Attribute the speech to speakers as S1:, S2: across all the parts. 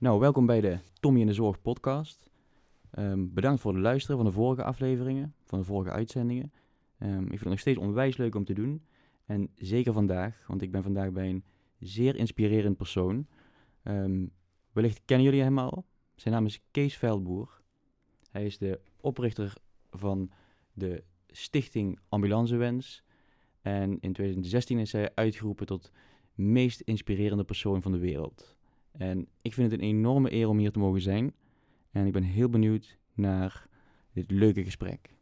S1: Nou, welkom bij de Tommy in de Zorg podcast. Ehm, bedankt voor het luisteren van de vorige afleveringen, van de vorige uitzendingen. Ehm, ik vind het nog steeds onwijs leuk om te doen. En zeker vandaag, want ik ben vandaag bij een zeer inspirerend persoon. Ehm, wellicht kennen jullie hem al. Zijn naam is Kees Veldboer. Hij is de oprichter van de stichting Ambulancewens. En in 2016 is hij uitgeroepen tot meest inspirerende persoon van de wereld. En ik vind het een enorme eer om hier te mogen zijn. En ik ben heel benieuwd naar dit leuke gesprek.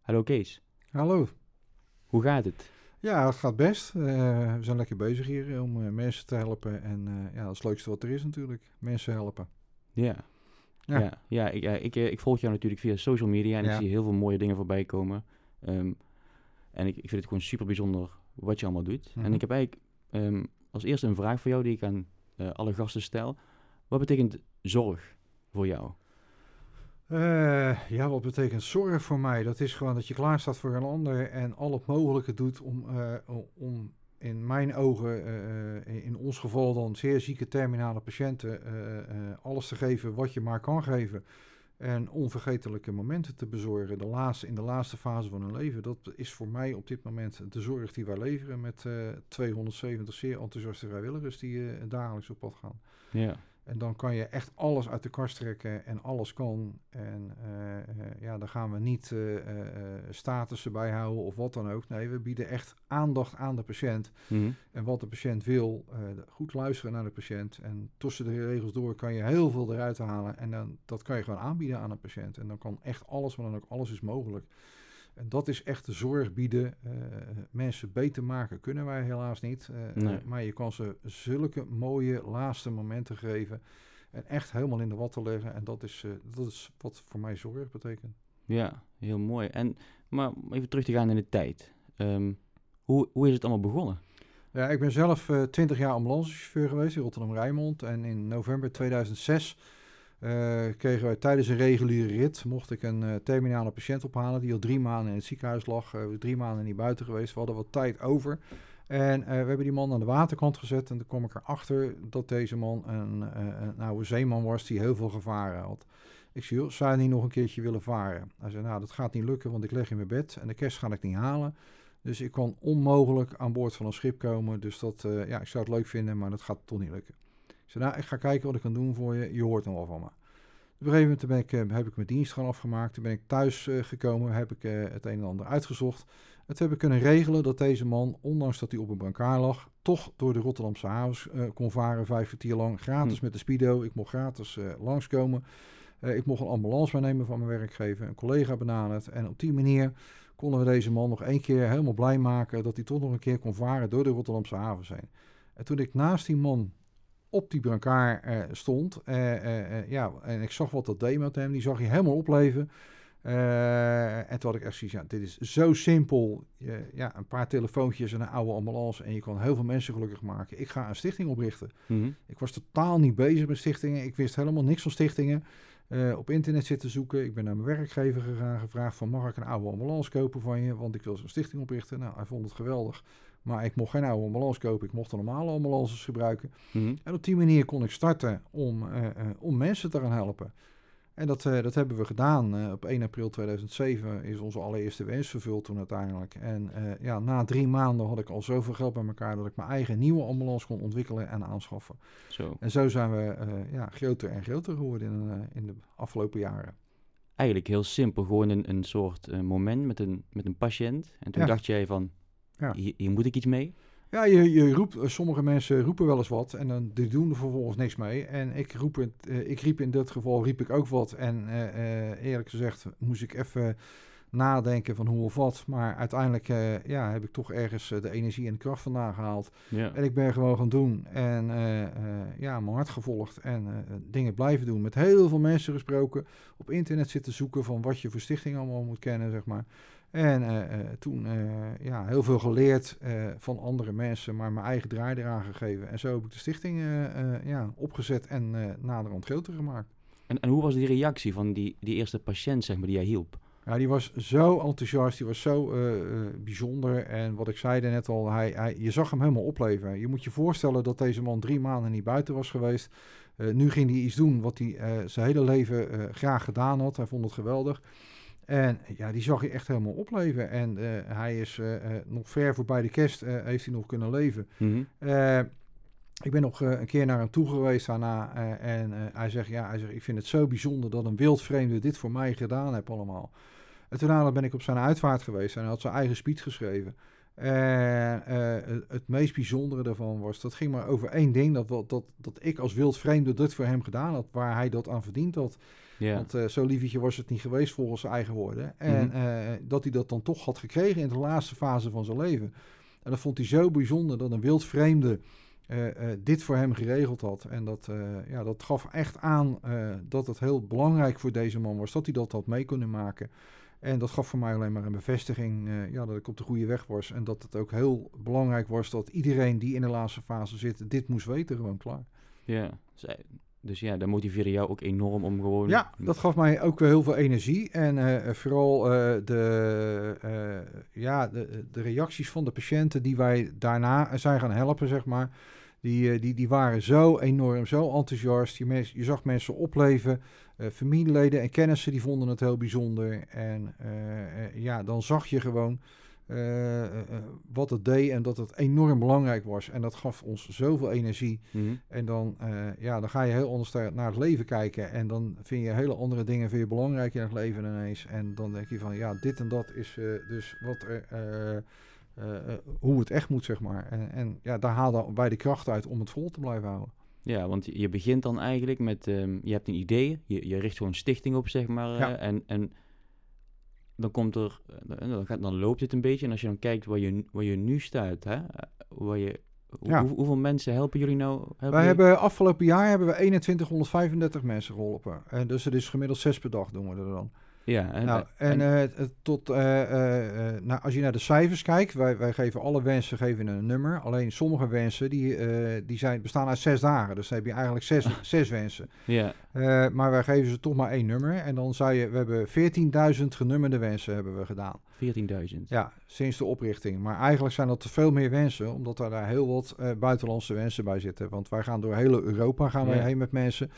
S1: Hallo Kees,
S2: Hallo.
S1: hoe gaat het?
S2: Ja, het gaat best. Eh, we zijn lekker bezig hier eh, om eh, mensen te helpen. En ja, dat is het leukste wat er is natuurlijk. Mensen helpen.
S1: Ja.
S2: Ja.
S1: Ja, ja, ik, ja, ik, ik volg jou natuurlijk via social media en ik zie heel veel mooie dingen voorbij komen. Ehm, en ik, ik vind het gewoon super bijzonder wat je allemaal doet. En
S2: Mhm.
S1: ik heb eigenlijk ehm, als eerste een vraag voor jou die ik aan eh, alle gasten stel. Wat betekent zorg voor jou?
S2: Eh, ja, wat betekent zorg voor mij? Dat is gewoon dat je klaar staat voor een ander en al het mogelijke doet om, eh, om in mijn ogen, in ons geval dan zeer zieke terminale patiënten, alles te geven wat je maar kan geven. En onvergetelijke momenten te bezorgen de laatste, in de laatste fase van hun leven. Dat is voor mij op dit moment de zorg die wij leveren met eh 270 zeer enthousiaste vrijwilligers die eh, dagelijks op pad gaan.
S1: Ja,
S2: En dan kan je echt alles uit de kast trekken en alles kan. En eh, eh, ja, dan gaan we niet eh eh, eh, statussen bijhouden of wat dan ook. Nee, we bieden echt aandacht aan de patiënt.
S1: Mhm.
S2: En wat de patiënt wil, goed luisteren naar de patiënt. En tussen de regels door kan je heel veel eruit halen. En dan, dat kan je gewoon aanbieden aan een patiënt. En dan kan echt alles, maar dan ook alles is mogelijk. En dat is echt de zorg bieden. Eh, mensen beter maken kunnen wij helaas niet. Eh,
S1: Nee.
S2: maar je kan ze zulke mooie laatste momenten geven. En echt helemaal in de watten leggen. En dat is, eh, dat is wat voor mij zorg betekent.
S1: ja, heel mooi. En, maar om even terug te gaan in de tijd. Ehm, hoe, hoe is het allemaal begonnen?
S2: Ja, ik ben zelf 20 jaar ambulancechauffeur geweest in Rotterdam-Rijnmond. En in november 2006 eh, kregen wij tijdens een reguliere rit... mocht ik een eh, terminale patiënt ophalen die al drie maanden in het ziekenhuis lag. Eh, drie maanden niet buiten geweest. We hadden wat tijd over. En eh, we hebben die man aan de waterkant gezet. En toen kwam ik erachter dat deze man een, eh, een oude zeeman was die heel veel gevaren had. Ik zei, joh, zou je niet nog een keertje willen varen? Hij zei, nou, dat gaat niet lukken, want ik lig in mijn bed en de kerst ga ik niet halen. Dus ik kan onmogelijk aan boord van een schip komen. Dus dat, eh, ja, ik zou het leuk vinden, maar dat gaat toch niet lukken. Zei, nou, ik ga kijken wat ik kan doen voor je. Je hoort nog wel van me. Op een gegeven moment ben ik, eh, heb ik mijn dienst gewoon afgemaakt. Toen ben ik thuis eh, gekomen, heb ik eh, het een en ander uitgezocht. Het heb ik kunnen regelen dat deze man, ondanks dat hij op een brancard lag, toch door de Rotterdamse havens kon varen, vijf kwartier lang, gratis
S1: Hm.
S2: met de Speedo. Ik mocht gratis langskomen. Ik mocht een ambulance meenemen van mijn werkgever, een collega benaderd. En op die manier konden we deze man nog één keer helemaal blij maken dat hij toch nog een keer kon varen door de Rotterdamse havens heen. En toen ik naast die man op die brancard eh, stond, eh, eh, ja, en ik zag wat dat deed met hem, die zag je helemaal opleven. En toen had ik echt zoiets, ja, dit is zo simpel. Je- ja, een paar telefoontjes en een oude ambulance en je kan heel veel mensen gelukkig maken. Ik ga een stichting oprichten.
S1: Mhm.
S2: Ik was totaal niet bezig met stichtingen. Ik wist helemaal niks van stichtingen. Op internet zitten zoeken. Ik ben naar mijn werkgever gegaan, gevraagd van mag ik een oude ambulance kopen van je, want ik wil zo'n stichting oprichten. Nou, hij vond het geweldig. Maar ik mocht geen oude ambulance kopen. Ik mocht de normale ambulances gebruiken.
S1: Mhm.
S2: En op die manier kon ik starten om, eh, eh, om mensen te gaan helpen. En dat, eh, dat hebben we gedaan. Op 1 april 2007 is onze allereerste wens vervuld toen uiteindelijk. En ja, na drie maanden had ik al zoveel geld bij elkaar dat ik mijn eigen nieuwe ambulance kon ontwikkelen en aanschaffen.
S1: Zo.
S2: En zo zijn we ja, groter en groter geworden in, in de afgelopen jaren.
S1: Eigenlijk heel simpel, gewoon een, een soort moment met een, met een patiënt. En toen
S2: Ja.
S1: dacht jij van,
S2: Ja.
S1: hier, hier moet ik iets mee.
S2: Ja, je, je roept, eh, sommige mensen roepen wel eens wat en dan die doen er vervolgens niks mee. En ik, roep het, eh, ik riep in dit geval riep ik ook wat. En eh, eerlijk gezegd moest ik even nadenken van hoe of wat. Maar uiteindelijk ja, heb ik toch ergens de energie en de kracht vandaan gehaald.
S1: Ja.
S2: En ik ben gewoon gaan doen en ja, mijn hart gevolgd en dingen blijven doen. Met heel veel mensen gesproken, op internet zitten zoeken van wat je voor stichting allemaal moet kennen, zeg maar. En eh, eh, toen eh, ja, heel veel geleerd van andere mensen, maar mijn eigen draai eraan gegeven. En zo heb ik de stichting ja, opgezet en naderhand groter gemaakt.
S1: En, en hoe was die reactie van die, die eerste patiënt, zeg maar, die jij hielp?
S2: Ja, die was zo enthousiast, die was zo bijzonder. En wat ik zei net al, hij, hij, je zag hem helemaal opleven. Je moet je voorstellen dat deze man drie maanden niet buiten was geweest. Nu ging hij iets doen wat hij zijn hele leven graag gedaan had. Hij vond het geweldig. En ja, die zag je echt helemaal opleven. En eh, hij is eh, eh, nog ver voorbij de kerst, heeft hij nog kunnen leven.
S1: Mhm.
S2: Ik ben nog een keer naar hem toe geweest daarna. en hij zegt, ja, hij zegt, ik vind het zo bijzonder dat een wildvreemde dit voor mij gedaan heeft allemaal. En toen daarna ben ik op zijn uitvaart geweest en hij had zijn eigen speech geschreven. En het, het meest bijzondere daarvan was, dat ging maar over één ding, dat, dat, dat, dat ik als wildvreemde dit voor hem gedaan had, waar hij dat aan verdiend had. Want eh, zo liefetje was het niet geweest volgens zijn eigen woorden. En
S1: Mhm.
S2: eh, dat hij dat dan toch had gekregen in de laatste fase van zijn leven. En dat vond hij zo bijzonder dat een wildvreemde eh, dit voor hem geregeld had. En dat, ja, dat gaf echt aan dat het heel belangrijk voor deze man was dat hij dat had mee kunnen maken. En dat gaf voor mij alleen maar een bevestiging ja, dat ik op de goede weg was. En dat het ook heel belangrijk was dat iedereen die in de laatste fase zit, dit moest weten, gewoon klaar.
S1: ja. Dus, eh, ja, dat motiveerde jou ook enorm om gewoon...
S2: Ja, dat gaf mij ook heel veel energie. En eh, vooral eh, de, eh, ja, de, reacties van de patiënten die wij daarna zijn gaan helpen, zeg maar. Die, eh, die, die waren zo enorm, zo enthousiast. Je, mens, je zag mensen opleven. eh, familieleden en kennissen die vonden het heel bijzonder. En eh, eh, ja, dan zag je gewoon eh, eh, eh, wat het deed en dat het enorm belangrijk was. En dat gaf ons zoveel energie.
S1: Mhm.
S2: En dan, ja, dan ga je heel anders naar het leven kijken. En dan vind je hele andere dingen vind je belangrijk in het leven ineens. En dan denk je van, ja, dit en dat is dus wat er, hoe het echt moet, zeg maar. En, en ja, daar haalden wij de kracht uit om het vol te blijven houden.
S1: Ja, want je begint dan eigenlijk met, ehm, je hebt een idee, je, je richt gewoon een stichting op, zeg maar.
S2: Ja.
S1: en, en dan komt er, eh, dan, gaat, dan loopt het een beetje. En als je dan kijkt waar je, waar je nu staat, hè, eh, waar je, hoe-
S2: Ja.
S1: hoe- hoeveel mensen helpen jullie nou? Helpen
S2: Wij
S1: jullie-
S2: hebben afgelopen jaar hebben we 2135 mensen geholpen. En dus het is gemiddeld zes per dag doen we er dan.
S1: Ja, en,
S2: nou, en, eh, het tot, eh, eh, eh, nou, als je naar de cijfers kijkt, wij, wij geven alle wensen geven een nummer. Alleen sommige wensen die, eh, die zijn, bestaan uit zes dagen. Dus dan heb je eigenlijk zes, zes wensen.
S1: ja,
S2: Eh, maar wij geven ze toch maar één nummer. En dan zou je, we hebben 14.000 genummerde wensen hebben we gedaan.
S1: 14.000.
S2: Ja, sinds de oprichting. Maar eigenlijk zijn dat te veel meer wensen, omdat er daar heel wat eh, buitenlandse wensen bij zitten. Want wij gaan door heel Europa gaan wij heen met mensen.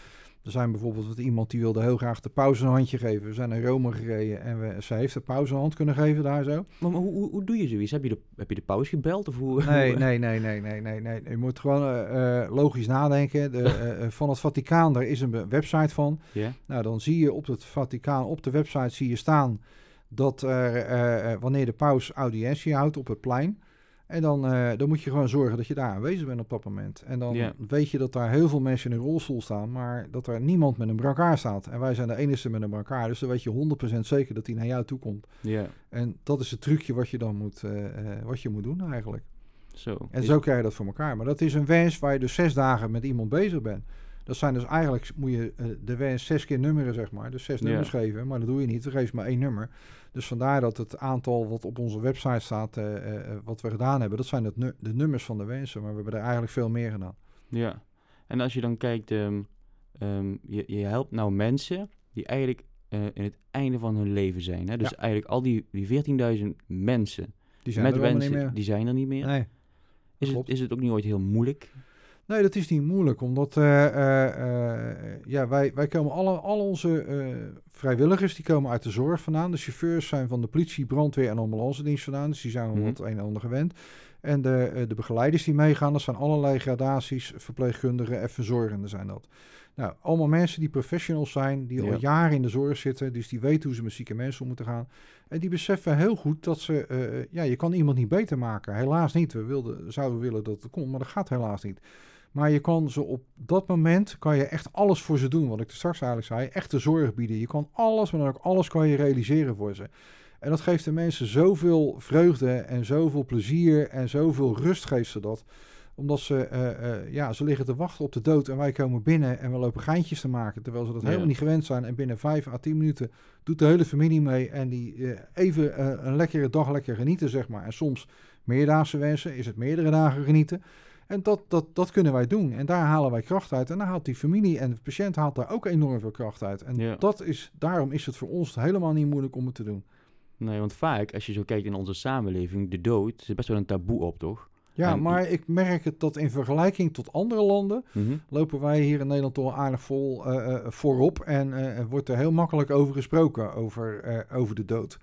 S2: Er zijn bijvoorbeeld wat iemand die wilde heel graag de pauze een handje geven. We zijn naar Rome gereden en we, ze heeft de pauze een hand kunnen geven daar zo.
S1: Maar, maar hoe, hoe, hoe doe je zoiets? Heb je de, heb je de pauze gebeld? Of hoe,
S2: Nee, nee, nee, nee, nee, nee, nee. Je moet gewoon eh, eh, logisch nadenken. De, eh, van het Vaticaan, daar is een website van.
S1: Ja,
S2: Nou, dan zie je op het Vaticaan, op de website zie je staan dat er, wanneer de paus audiëntie houdt op het plein. En dan, eh, dan moet je gewoon zorgen dat je daar aanwezig bent op dat moment. En dan weet je dat daar heel veel mensen in een rolstoel staan, maar dat er niemand met een brancard staat. En wij zijn de enige met een brancard, dus dan weet je 100% zeker dat hij naar jou toe komt.
S1: ja,
S2: En dat is het trucje wat je dan moet, eh, eh, wat je moet doen eigenlijk.
S1: zo.
S2: En zo krijg je dat voor elkaar. Maar dat is een wens waar je dus zes dagen met iemand bezig bent. Dat zijn dus eigenlijk, moet je de wens zes keer nummeren, zeg maar. Dus zes nummers geven, maar dat doe je niet. We geven maar één nummer. Dus vandaar dat het aantal wat op onze website staat, eh, eh, eh, wat we gedaan hebben, dat zijn het nu- de nummers van de wensen. Maar we hebben er eigenlijk veel meer gedaan.
S1: Ja, en als je dan kijkt, ehm, ehm, je, je helpt nou mensen die eigenlijk in het einde van hun leven zijn. Hè? Dus
S2: Ja.
S1: eigenlijk al die, die 14.000 mensen
S2: Die zijn
S1: met
S2: er
S1: wensen,
S2: niet meer.
S1: die zijn er niet meer.
S2: Nee.
S1: is, het, is het ook niet ooit heel moeilijk?
S2: Nee, dat is niet moeilijk, omdat ja, wij, wij komen alle, al onze vrijwilligers die komen uit de zorg vandaan. De chauffeurs zijn van de politie, brandweer en ambulance dienst vandaan, dus die zijn wel
S1: Mhm.
S2: wat een en ander gewend. En de, eh, de begeleiders die meegaan, dat zijn allerlei gradaties, verpleegkundigen en verzorgenden zijn dat. Nou, allemaal mensen die professionals zijn, die
S1: Ja.
S2: al jaren in de zorg zitten, dus die weten hoe ze met zieke mensen om moeten gaan. En die beseffen heel goed dat ze, eh, ja, je kan iemand niet beter maken. Helaas niet. We wilden, zouden willen dat het kon, maar dat gaat helaas niet. Maar je kan ze op dat moment, kan je echt alles voor ze doen. Wat ik er straks eigenlijk zei, echte zorg bieden. Je kan alles, maar dan ook alles kan je realiseren voor ze. En dat geeft de mensen zoveel vreugde en zoveel plezier en zoveel rust geeft ze dat. Omdat ze, eh, eh, ja, ze liggen te wachten op de dood en wij komen binnen en we lopen geintjes te maken. Terwijl ze dat
S1: Ja.
S2: helemaal niet gewend zijn. En binnen vijf à tien minuten doet de hele familie mee. En die eh, even een lekkere dag lekker genieten, zeg maar. En soms meerdaagse wensen, is het meerdere dagen genieten. En dat, dat, dat kunnen wij doen. En daar halen wij kracht uit. En dan haalt die familie en de patiënt haalt daar ook enorm veel kracht uit. En
S1: Ja.
S2: dat is, daarom is het voor ons helemaal niet moeilijk om het te doen.
S1: Nee, want vaak, als je zo kijkt in onze samenleving, de dood, is best wel een taboe op, toch?
S2: Ja,
S1: En-
S2: maar ik merk het dat in vergelijking tot andere landen
S1: Mhm.
S2: lopen wij hier in Nederland toch aardig vol eh, eh, voorop. En er wordt er heel makkelijk over gesproken, over, over de dood.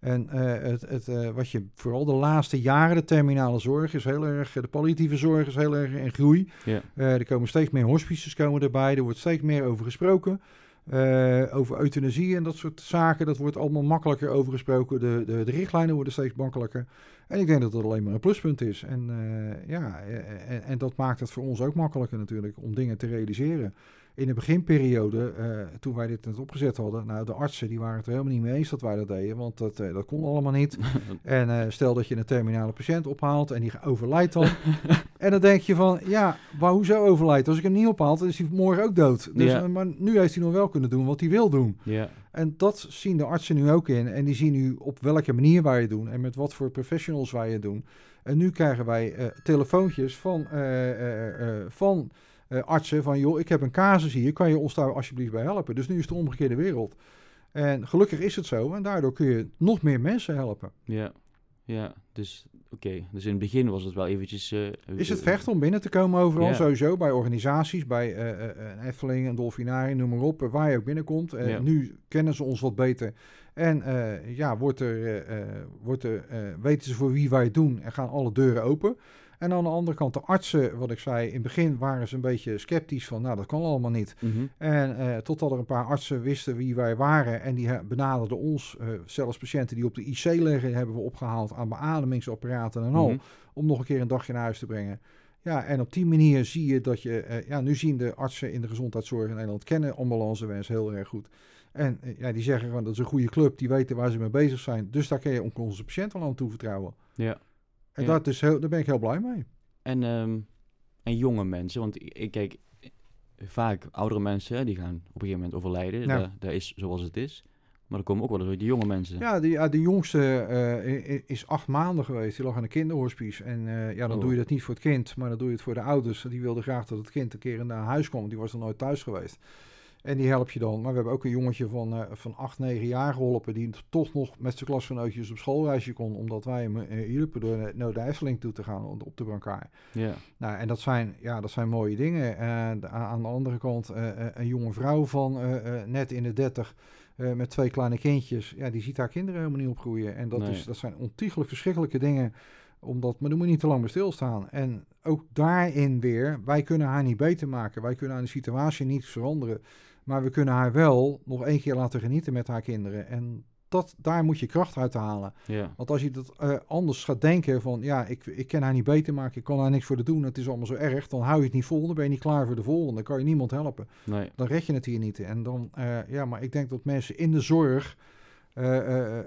S2: En het, het, wat je vooral de laatste jaren, de terminale zorg is heel erg, de palliatieve zorg is heel erg in groei. Er komen steeds meer hospices komen erbij, er wordt steeds meer over gesproken. Eh, over euthanasie en dat soort zaken, dat wordt allemaal makkelijker over gesproken. De, de, de richtlijnen worden steeds makkelijker. En ik denk dat dat alleen maar een pluspunt is. En, eh, ja, eh, en dat maakt het voor ons ook makkelijker natuurlijk om dingen te realiseren. In de beginperiode, eh, toen wij dit net opgezet hadden, nou de artsen die waren het er helemaal niet mee eens dat wij dat deden, want dat, eh, dat kon allemaal niet. En eh, stel dat je een terminale patiënt ophaalt en die overlijdt dan. en dan denk je van, ja, maar hoezo overlijdt? Als ik hem niet ophaal, dan is hij morgen ook dood. Dus, maar nu heeft hij nog wel kunnen doen wat hij wil doen.
S1: ja.
S2: En dat zien de artsen nu ook in. En die zien nu op welke manier wij het doen en met wat voor professionals wij het doen. En nu krijgen wij telefoontjes van, van eh, artsen van... joh, ik heb een casus hier, kan je ons daar alsjeblieft bij helpen? Dus nu is het de omgekeerde wereld. En gelukkig is het zo en daardoor kun je nog meer mensen helpen.
S1: Ja, ja. Dus oké. Dus in het begin was het wel eventjes... eh,
S2: Is het
S1: eh,
S2: vechten om binnen te komen overal?
S1: Ja.
S2: Sowieso bij organisaties, bij een Efteling, een Dolfinari, noem maar op, waar je ook binnenkomt.
S1: Ja.
S2: Nu kennen ze ons wat beter. En ja, wordt er, wordt er, weten ze voor wie wij het doen en gaan alle deuren open. En aan de andere kant de artsen, wat ik zei, in het begin waren ze een beetje sceptisch van, nou dat kan allemaal niet.
S1: mhm.
S2: En eh, totdat er een paar artsen wisten wie wij waren en die eh, benaderden ons, eh, zelfs patiënten die op de IC liggen, hebben we opgehaald aan beademingsapparaten en al
S1: Mhm.
S2: om nog een keer een dagje naar huis te brengen. Ja, en op die manier zie je dat je... ja, nu zien de artsen in de gezondheidszorg in Nederland... kennen ambulancewens heel erg goed. En ja, die zeggen gewoon, dat is een goede club. Die weten waar ze mee bezig zijn. Dus daar kun je onze patiënt wel aan toevertrouwen.
S1: Ja.
S2: En
S1: Ja.
S2: dat is heel, daar ben ik heel blij mee.
S1: En, ehm, en jonge mensen, want ik, kijk, vaak oudere mensen, die gaan op een gegeven moment overlijden.
S2: Ja.
S1: Dat, dat is zoals het is. Maar er komen ook wel eens die jonge mensen.
S2: Ja, die, de jongste eh, is acht maanden geweest. Die lag in een kinderhospice. En eh, ja, dan
S1: Oh.
S2: doe je dat niet voor het kind, maar dan doe je het voor de ouders. Die wilden graag dat het kind een keer naar huis kwam. Die was nog nooit thuis geweest. En die help je dan. Maar we hebben ook een jongetje van, eh van 8, 9 jaar geholpen. Die toch nog met zijn klasgenootjes op schoolreisje kon. Omdat wij hem eh, hielpen door naar de Efteling toe te gaan op de brancard.
S1: Ja.
S2: Nou, en dat zijn, ja, dat zijn mooie dingen. En de- aan de andere kant, eh, eh, een jonge vrouw van eh, eh, net in de 30 eh, met twee kleine kindjes. Ja, die ziet haar kinderen helemaal niet opgroeien. En dat,
S1: Nee.
S2: is, dat zijn ontiegelijk verschrikkelijke dingen. Omdat, maar dan moet je niet te lang bij stilstaan. En ook daarin weer, wij kunnen haar niet beter maken. Wij kunnen aan de situatie niet veranderen. Maar we kunnen haar wel nog één keer laten genieten met haar kinderen. En dat, daar moet je kracht uit halen.
S1: Ja.
S2: Want als je dat eh, anders gaat denken van ja, ik, ik kan haar niet beter maken, ik kan haar niks voor de doen, het is allemaal zo erg, dan hou je het niet vol, dan ben je niet klaar voor de volgende, dan kan je niemand helpen.
S1: Nee.
S2: Dan red je het hier niet. En dan, eh, ja, maar ik denk dat mensen in de zorg, eh,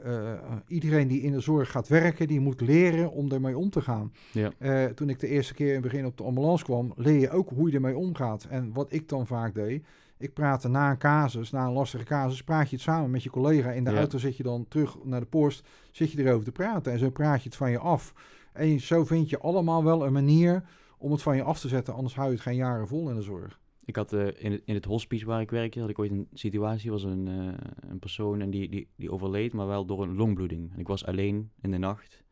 S2: iedereen die in de zorg gaat werken, die moet leren om ermee om te gaan.
S1: Ja.
S2: Toen ik de eerste keer in het begin op de ambulance kwam, leer je ook hoe je ermee omgaat. En wat ik dan vaak deed, ik praatte na een casus, na een lastige casus, praat je het samen met je collega. In de
S1: Ja.
S2: auto zit je dan terug naar de post, zit je erover te praten. En zo praat je het van je af. En zo vind je allemaal wel een manier om het van je af te zetten, anders hou je het geen jaren vol in de zorg.
S1: Ik had eh, in, het, in het hospice waar ik werkte, had ik ooit een situatie, was een, eh, een persoon en die, die, die overleed, maar wel door een longbloeding. En ik was alleen in de nacht.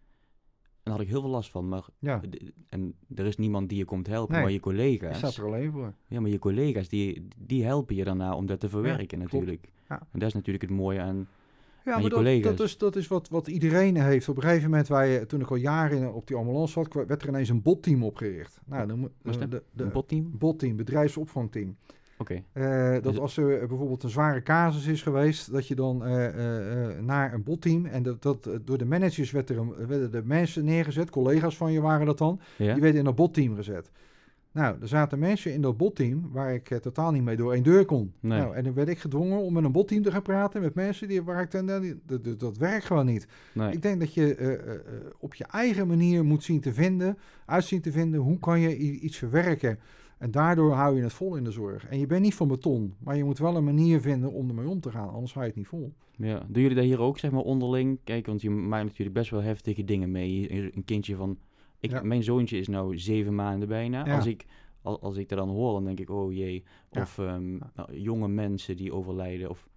S1: En daar had ik heel veel last van. Maar,
S2: Ja,
S1: en er is niemand die je komt helpen,
S2: Nee,
S1: maar je
S2: je
S1: collega's.
S2: staat er alleen voor.
S1: Ja, maar je collega's, die, die helpen je daarna om dat te verwerken natuurlijk.
S2: Ja.
S1: En dat is natuurlijk het mooie aan...
S2: Ja,
S1: Aan
S2: maar
S1: je
S2: dat,
S1: collega's.
S2: dat is, dat is wat, wat iedereen heeft. Op een gegeven moment, wij, toen ik al jaren op die ambulance zat, werd er ineens een botteam opgericht. Nou, dan, de, de,
S1: een botteam?
S2: botteam, bedrijfsopvangteam.
S1: Oké.
S2: Eh, dat
S1: Dus-
S2: als er bijvoorbeeld een zware casus is geweest, dat je dan eh, eh, naar een botteam en dat, dat, door de managers werd er een, werden de mensen neergezet, collega's van je waren dat dan,
S1: Ja?
S2: die werden in dat botteam gezet. Nou, er zaten mensen in dat botteam waar ik totaal niet mee door één deur kon.
S1: Nee.
S2: Nou, en dan werd ik gedwongen om met een botteam te gaan praten met mensen die waar ik dan, die- dat, dat, dat werkt gewoon niet.
S1: Nee.
S2: Ik denk dat je op je eigen manier moet zien te vinden, uitzien te vinden, hoe kan je iets verwerken. En daardoor hou je het vol in de zorg. En je bent niet van beton, maar je moet wel een manier vinden om ermee om te gaan, anders hou je het niet vol.
S1: Ja. Doen jullie dat hier ook, zeg maar, onderling? Kijk, want je maakt natuurlijk best wel heftige dingen mee. Een kindje van... Ik,
S2: Ja.
S1: Mijn zoontje is nou zeven maanden bijna.
S2: Ja.
S1: Als, ik, al- als ik dat dan hoor, dan denk ik, oh jee. Of ehm, nou, jonge mensen die overlijden. Of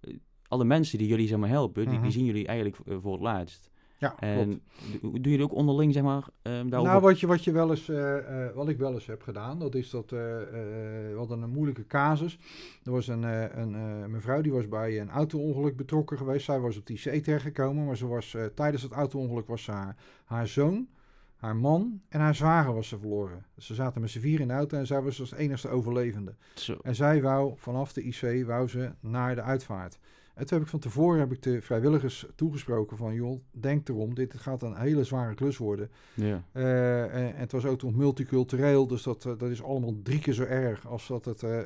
S1: eh, alle mensen die jullie zeg maar helpen, die,
S2: Mhm.
S1: die zien jullie eigenlijk eh, voor het laatst.
S2: Ja.
S1: En do- doe je het ook onderling, zeg maar, ehm daarover?
S2: Nou, wat, je, wat, je wel eens, eh, eh, wat ik wel eens heb gedaan, dat is dat eh, we hadden een moeilijke casus. Er was een, een mevrouw die was bij een auto-ongeluk betrokken geweest. Zij was op die IC terechtgekomen, maar ze was, tijdens het auto-ongeluk was ze haar, haar zoon, haar man en haar zwager was ze verloren. Dus ze zaten met z'n vier in de auto en zij was als enigste overlevende.
S1: Zo.
S2: En zij wou vanaf de IC wou ze naar de uitvaart. En toen heb ik van tevoren heb ik de vrijwilligers toegesproken van... joh, denk erom, dit gaat een hele zware klus worden.
S1: Ja.
S2: Eh, en, en het was ook nog multicultureel, dus dat, eh, dat is allemaal drie keer zo erg als dat het eh,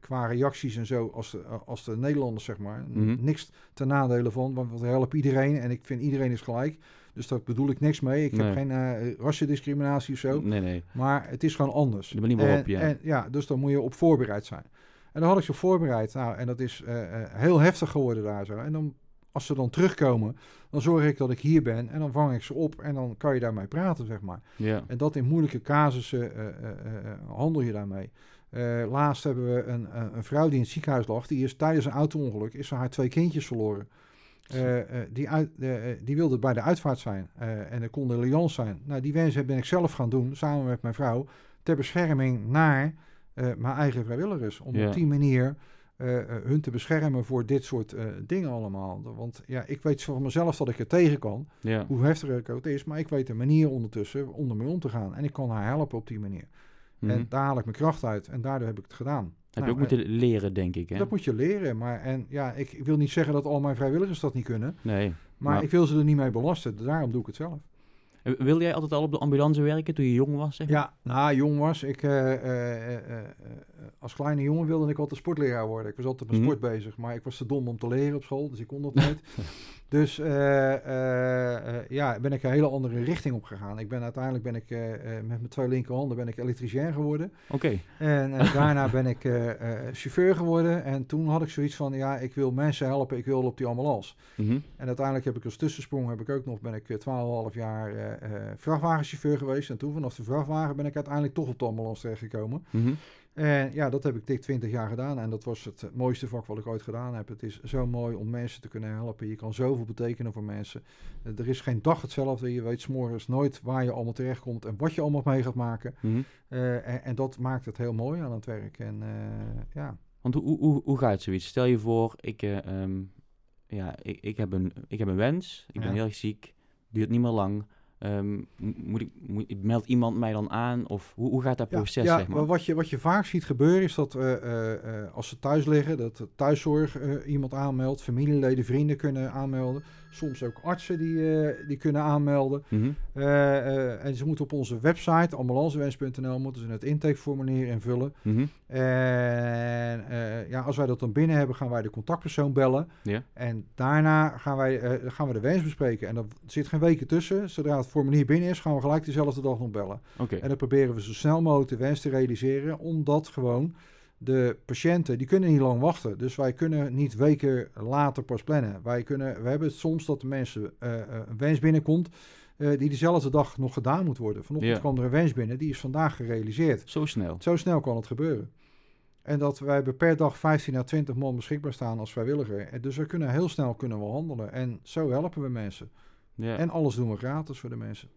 S2: qua reacties en zo als de, als de Nederlanders, zeg maar.
S1: Mhm.
S2: Niks ten nadele van, want we helpen iedereen en ik vind iedereen is gelijk. Dus daar bedoel ik niks mee. Ik
S1: Nee.
S2: heb geen rassendiscriminatie of zo.
S1: Nee, nee.
S2: Maar het is gewoon anders.
S1: De manier waarop,
S2: en,
S1: ja.
S2: En, ja, dus dan moet je op voorbereid zijn. En dan had ik ze voorbereid. Nou, en dat is eh, eh, heel heftig geworden daar zo. En dan, als ze dan terugkomen, dan zorg ik dat ik hier ben. En dan vang ik ze op en dan kan je daarmee praten, zeg maar.
S1: Ja.
S2: En dat in moeilijke casussen eh, handel je daarmee. Laatst hebben we een, een, een vrouw die in het ziekenhuis lag. Die is tijdens een auto-ongeluk is ze haar twee kindjes verloren. Die, uit, die wilde bij de uitvaart zijn. en er kon de allianz zijn. Nou, die wens ben ik zelf gaan doen, samen met mijn vrouw. Ter bescherming naar eh, mijn eigen vrijwilligers. Om
S1: Ja.
S2: op die manier eh, eh, hun te beschermen voor dit soort dingen allemaal. Want ja, ik weet van mezelf dat ik er tegen kan
S1: Ja.
S2: hoe heftig het ook is. Maar ik weet een manier ondertussen om ermee om te gaan. En ik kan haar helpen op die manier.
S1: Mhm.
S2: En daar haal ik mijn kracht uit. En daardoor heb ik het gedaan.
S1: Heb
S2: Nou,
S1: je ook moeten leren, denk ik, hè?
S2: Dat moet je leren. Maar en ja, ik, ik wil niet zeggen dat al mijn vrijwilligers dat niet kunnen.
S1: Nee.
S2: Maar
S1: Maar-
S2: ik wil ze er niet mee belasten. Daarom doe ik het zelf.
S1: Eh, Wilde jij altijd al op de ambulance werken toen je jong was, zeg maar?
S2: Ja, nou, jong was. Ik, eh, eh, als kleine jongen wilde ik altijd sportleraar worden. Ik was altijd met
S1: Mhm.
S2: sport bezig. Maar ik was te dom om te leren op school. Dus ik kon dat nooit. dus ja, ben ik een hele andere richting op gegaan. Ik ben uiteindelijk ben ik, met mijn twee linkerhanden ben ik elektricien geworden.
S1: Oké.
S2: En daarna ben ik chauffeur geworden. En toen had ik zoiets van, ja, ik wil mensen helpen. Ik wil op die ambulance.
S1: Mhm.
S2: En uiteindelijk heb ik als tussensprong heb ik ook nog, ben ik eh, 12,5 jaar vrachtwagenchauffeur geweest. En toen vanaf de vrachtwagen ben ik uiteindelijk toch op de ambulance terechtgekomen.
S1: Mhm.
S2: En ja, dat heb ik dik 20 jaar gedaan. En dat was het mooiste vak wat ik ooit gedaan heb. Het is zo mooi om mensen te kunnen helpen. Je kan zoveel betekenen voor mensen. Eh, er is geen dag hetzelfde. Je weet s'morgens nooit waar je allemaal terechtkomt en wat je allemaal mee gaat maken.
S1: Mhm.
S2: Eh, en, en dat maakt het heel mooi aan het werk. En eh, ja,
S1: Want hoe, hoe, hoe, gaat zoiets? Stel je voor, ik, eh, ehm, ja, ik, ik, heb een, ik heb een wens, ik ben heel erg ziek, duurt niet meer lang. Mo- moet ik, moet, meldt iemand mij dan aan? Of hoe, hoe gaat dat proces,
S2: ja,
S1: zeg maar?
S2: wat je, wat je vaak ziet gebeuren is dat eh, eh, eh, als ze thuis liggen, dat de thuiszorg iemand aanmeldt, familieleden, vrienden kunnen aanmelden. Soms ook artsen die, eh, die kunnen aanmelden.
S1: Mhm.
S2: Eh, eh, en ze moeten op onze website, ambulancewens.nl, moeten ze het intakeformulier invullen.
S1: Mhm.
S2: En ja, als wij dat dan binnen hebben, gaan wij de contactpersoon bellen. En daarna gaan, wij, gaan we de wens bespreken. En er zit geen weken tussen. Zodra het formulier binnen is, gaan we gelijk dezelfde dag nog bellen. En dan proberen we zo snel mogelijk de wens te realiseren, omdat gewoon de patiënten, die kunnen niet lang wachten. Dus wij kunnen niet weken later pas plannen. Wij kunnen, we hebben het soms dat de mensen eh, eh, een wens binnenkomt eh, die dezelfde dag nog gedaan moet worden. Vanochtend
S1: Ja.
S2: kwam er een wens binnen, die is vandaag gerealiseerd.
S1: Zo snel.
S2: Zo snel kan het gebeuren. En dat wij hebben per dag 15 à 20 man beschikbaar staan als vrijwilliger. En dus we kunnen heel snel kunnen we handelen. En zo helpen we mensen.
S1: Ja.
S2: En alles doen we gratis voor de mensen.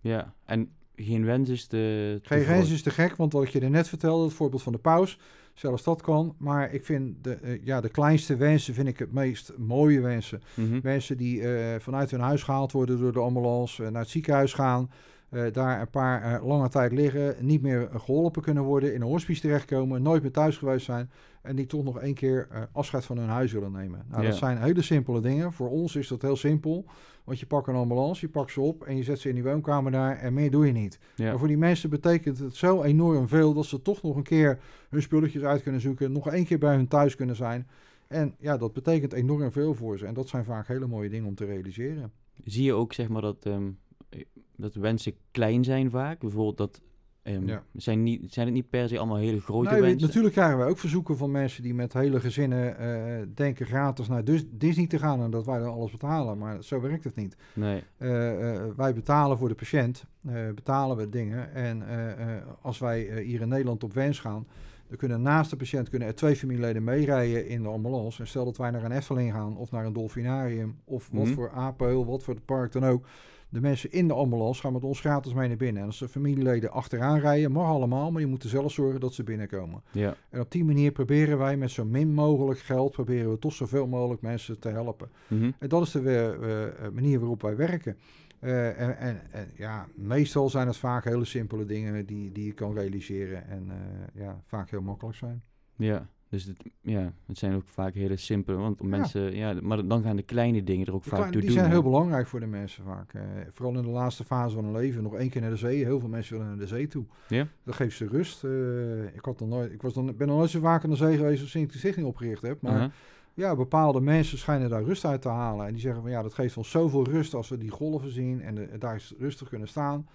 S1: ja. En geen wens is de... te
S2: Geen wens is te gek, want wat je er net vertelde, het voorbeeld van de paus, zelfs dat kan. Maar ik vind de, eh, ja, de kleinste wensen vind ik het meest mooie wensen.
S1: Mhm.
S2: Mensen die eh, vanuit hun huis gehaald worden door de ambulance, eh, naar het ziekenhuis gaan, eh, daar een paar eh, lange tijd liggen, niet meer eh, geholpen kunnen worden, in een hospice terechtkomen, nooit meer thuis geweest zijn en die toch nog één keer eh, afscheid van hun huis willen nemen. Nou,
S1: Ja.
S2: dat zijn hele simpele dingen. Voor ons is dat heel simpel, want je pakt een ambulance, je pakt ze op en je zet ze in die woonkamer daar en meer doe je niet.
S1: Ja.
S2: Maar voor die mensen betekent het zo enorm veel dat ze toch nog een keer hun spulletjes uit kunnen zoeken, nog één keer bij hun thuis kunnen zijn. En ja, dat betekent enorm veel voor ze. En dat zijn vaak hele mooie dingen om te realiseren.
S1: Zie je ook, zeg maar, dat, ehm, eh, dat wensen klein zijn vaak? Bijvoorbeeld dat... ehm,
S2: Ja.
S1: zijn, niet, zijn het niet per se allemaal hele grote
S2: Nou,
S1: wensen?
S2: natuurlijk krijgen we ook verzoeken van mensen die met hele gezinnen eh, denken gratis naar Dus- Disney te gaan en dat wij dan alles betalen. Maar zo werkt het niet.
S1: Nee.
S2: Eh, eh, wij betalen voor de patiënt, betalen we dingen. En als wij hier in Nederland op wens gaan, Er kunnen naast de patiënt kunnen er twee familieleden meerijden in de ambulance. En stel dat wij naar een Efteling gaan of naar een dolfinarium of wat
S1: Mhm.
S2: voor apenheul, wat voor het park dan ook. De mensen in de ambulance gaan met ons gratis mee naar binnen. En als de familieleden achteraan rijden, mag allemaal, maar je moet er zelf zorgen dat ze binnenkomen.
S1: Ja.
S2: En op die manier proberen wij met zo min mogelijk geld, proberen we toch zoveel mogelijk mensen te helpen.
S1: Mhm.
S2: En dat is de eh, manier waarop wij werken. Eh, en, en, en ja, meestal zijn het vaak hele simpele dingen die, die je kan realiseren en eh, ja, vaak heel makkelijk zijn.
S1: Ja, dus het, ja, het zijn ook vaak hele simpele, want
S2: Ja.
S1: mensen, ja, maar dan gaan de kleine dingen er ook
S2: De
S1: vaak
S2: kleine-
S1: toe
S2: die
S1: doen.
S2: zijn
S1: hè.
S2: heel belangrijk voor de mensen vaak. Vooral in de laatste fase van hun leven. Nog één keer naar de zee. Heel veel mensen willen naar de zee toe.
S1: Ja?
S2: Dat geeft ze rust. Eh, ik, had nog nooit, ik was dan, ben nog nooit zo vaak aan de zee geweest als sinds ik de stichting opgericht heb. Maar
S1: Aha.
S2: ja, bepaalde mensen schijnen daar rust uit te halen. En die zeggen van ja, dat geeft ons zoveel rust als we die golven zien en de, daar is rustig kunnen staan.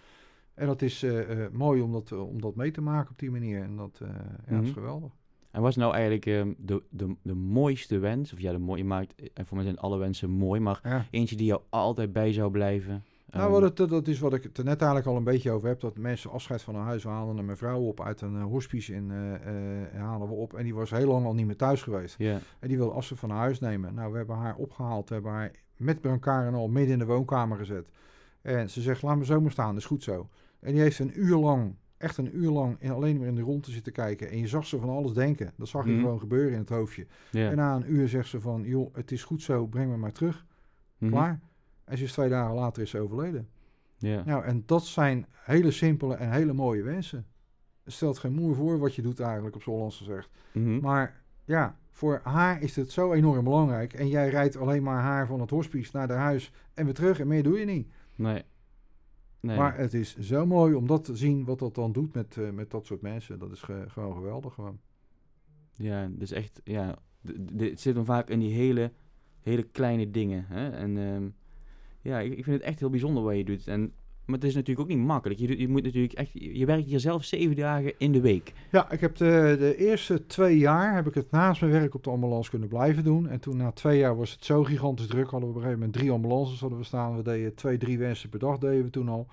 S2: En dat is eh, eh, mooi om dat, om dat mee te maken op die manier. En dat, ja, dat is
S1: Mhm.
S2: geweldig.
S1: En wat is nou eigenlijk ehm, de, de, de mooiste wens? Of ja, de mooie maakt, en voor mij zijn alle wensen mooi, maar
S2: Ja.
S1: eentje die jou altijd bij zou blijven.
S2: Nou,
S1: Ehm,
S2: wat het, dat is wat ik het er net eigenlijk al een beetje over heb. Dat mensen afscheid van hun huis halen en mijn vrouw op uit een eh, hospice in eh, eh, halen we op. En die was heel lang al niet meer thuis geweest.
S1: Ja,
S2: En die wilde afscheid van haar huis nemen. Nou, we hebben haar opgehaald. We hebben haar met elkaar en al midden in de woonkamer gezet. En ze zegt, laat me zo maar staan, dat is goed zo. En die heeft een uur lang, echt een uur lang, in, alleen maar in de rondte zitten kijken. En je zag ze van alles denken. Dat zag je
S1: Mhm.
S2: gewoon gebeuren in het hoofdje. En na een uur zegt ze van, joh, het is goed zo, breng me maar terug.
S1: Mhm.
S2: Klaar. En ze is twee dagen later is ze overleden.
S1: Ja.
S2: Nou, en dat zijn hele simpele en hele mooie wensen. Het stelt geen moer voor wat je doet eigenlijk, op z'n Hollands gezegd.
S1: Mhm.
S2: Maar ja, voor haar is het zo enorm belangrijk. En jij rijdt alleen maar haar van het hospice naar haar huis en weer terug. En meer doe je niet.
S1: Nee. Nee.
S2: Maar het is zo mooi om dat te zien, wat dat dan doet met, eh, met dat soort mensen. Dat is ge- gewoon geweldig. Gewoon.
S1: Ja, dus echt, ja, het zit dan vaak in die hele, hele kleine dingen. Hè? En ehm, ja, ik, ik vind het echt heel bijzonder wat je doet. En, maar het is natuurlijk ook niet makkelijk. Je, je moet natuurlijk echt, je werkt hier zelf zeven dagen in de week.
S2: Ja, ik heb de, de eerste twee jaar heb ik het naast mijn werk op de ambulance kunnen blijven doen. En toen na twee jaar was het zo gigantisch druk. Hadden we op een gegeven moment drie ambulances hadden we staan. We deden twee, drie wensen per dag deden we toen al.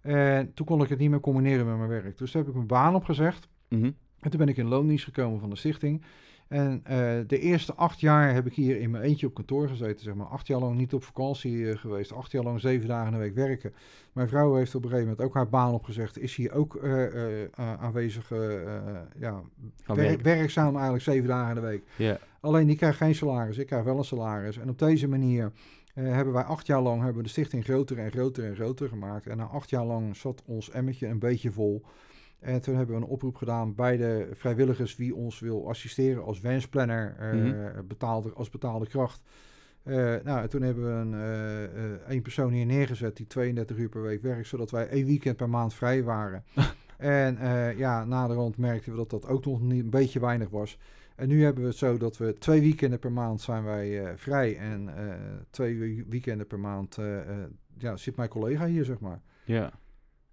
S2: En toen kon ik het niet meer combineren met mijn werk. Dus toen heb ik mijn baan opgezegd.
S1: Mhm.
S2: En toen ben ik in loondienst gekomen van de stichting. En eh, de eerste acht jaar heb ik hier in mijn eentje op kantoor gezeten. Zeg maar. Acht jaar lang niet op vakantie eh, geweest. Acht jaar lang zeven dagen in de week werken. Mijn vrouw heeft op een gegeven moment ook haar baan opgezegd. Is hier ook eh, aanwezig, ja, werk- werkzaam eigenlijk zeven dagen in de week. Alleen die krijgt geen salaris, ik krijg wel een salaris. En op deze manier hebben wij acht jaar lang hebben we de stichting groter en groter en groter gemaakt. En na acht jaar lang zat ons emmetje een beetje vol. En toen hebben we een oproep gedaan bij de vrijwilligers wie ons wil assisteren als wensplanner,
S1: Mhm.
S2: betaalde, als betaalde kracht. Eh, nou, en toen hebben we een, eh, één persoon hier neergezet die 32 uur per week werkt, zodat wij één weekend per maand vrij waren. en ja, naderhand merkten we dat dat ook nog niet, een beetje weinig was. En nu hebben we het zo dat we twee weekenden per maand zijn wij vrij. En twee weekenden per maand ja, zit mijn collega hier, zeg maar.
S1: Ja.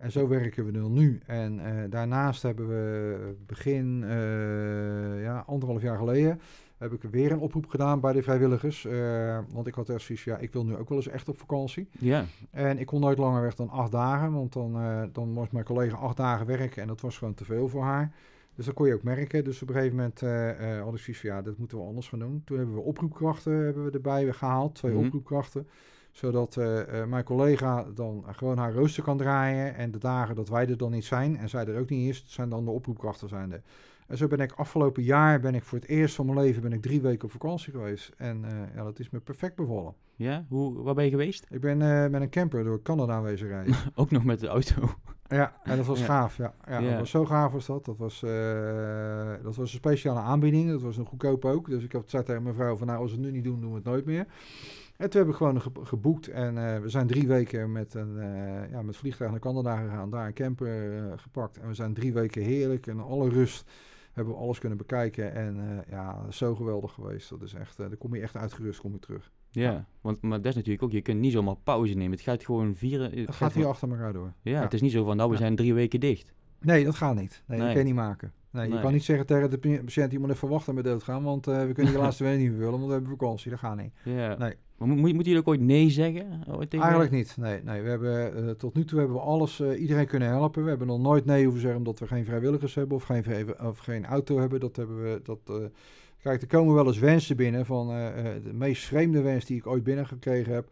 S2: En zo werken we nu nu. En eh, daarnaast hebben we begin, eh, ja, anderhalf jaar geleden, heb ik weer een oproep gedaan bij de vrijwilligers. Eh, want ik had echt zoiets, ja, ik wil nu ook wel eens echt op vakantie.
S1: Ja.
S2: En ik kon nooit langer weg dan acht dagen, want dan, dan moest mijn collega acht dagen werken en dat was gewoon te veel voor haar. Dus dat kon je ook merken. Dus op een gegeven moment had ik zoiets van, ja, dat moeten we anders gaan doen. Toen hebben we oproepkrachten hebben we erbij gehaald, twee
S1: Mhm.
S2: oproepkrachten. Zodat eh, eh, mijn collega dan gewoon haar rooster kan draaien. En de dagen dat wij er dan niet zijn en zij er ook niet is, zijn dan de oproepkrachten zijn er. En zo ben ik afgelopen jaar, ben ik voor het eerst van mijn leven, ben ik drie weken op vakantie geweest. En eh, ja, dat is me perfect bevallen.
S1: Ja? Hoe, waar ben je geweest?
S2: Ik ben met een camper door Canada wezen rijden.
S1: Ook nog met de auto.
S2: Ja, en dat was
S1: Ja.
S2: gaaf. Ja. Ja,
S1: Ja.
S2: Dat was zo gaaf was dat. Dat was, dat was een speciale aanbieding. Dat was een goedkoop ook. Dus ik heb zei tegen mijn vrouw van nou, als we het nu niet doen, doen we het nooit meer. En toen heb ik gewoon ge- geboekt. En eh, we zijn drie weken met een eh, ja, met vliegtuig naar Canada gegaan. Daar een camper eh, gepakt. En we zijn drie weken heerlijk. En alle rust hebben we alles kunnen bekijken. En ja, zo geweldig geweest. Dat is echt, dan kom je echt uitgerust kom je terug.
S1: Ja. Want, maar dat is natuurlijk ook, je kunt niet zomaar pauze nemen. Het gaat gewoon vieren. Het
S2: Het gaat hier achter elkaar door.
S1: Ja, het is niet zo van, nou, we zijn drie weken dicht.
S2: Nee, dat gaat niet. Nee,
S1: Nee.
S2: dat kan je niet maken. Nee, je kan niet zeggen tegen de pa- patiënt, je moet even wachten met doodgaan, want we kunnen je laatste week niet meer vullen, want we hebben vakantie. Dat gaat niet.
S1: Ja.
S2: Nee.
S1: Moet, je ook ooit nee zeggen?
S2: Eigenlijk niet. Nee, nee. We hebben, eh, tot nu toe hebben we alles, eh, iedereen kunnen helpen. We hebben nog nooit nee hoeven zeggen omdat we geen vrijwilligers hebben of geen, of geen auto hebben. Dat hebben we. Dat, eh, kijk, er komen wel eens wensen binnen van de meest vreemde wens die ik ooit binnengekregen heb.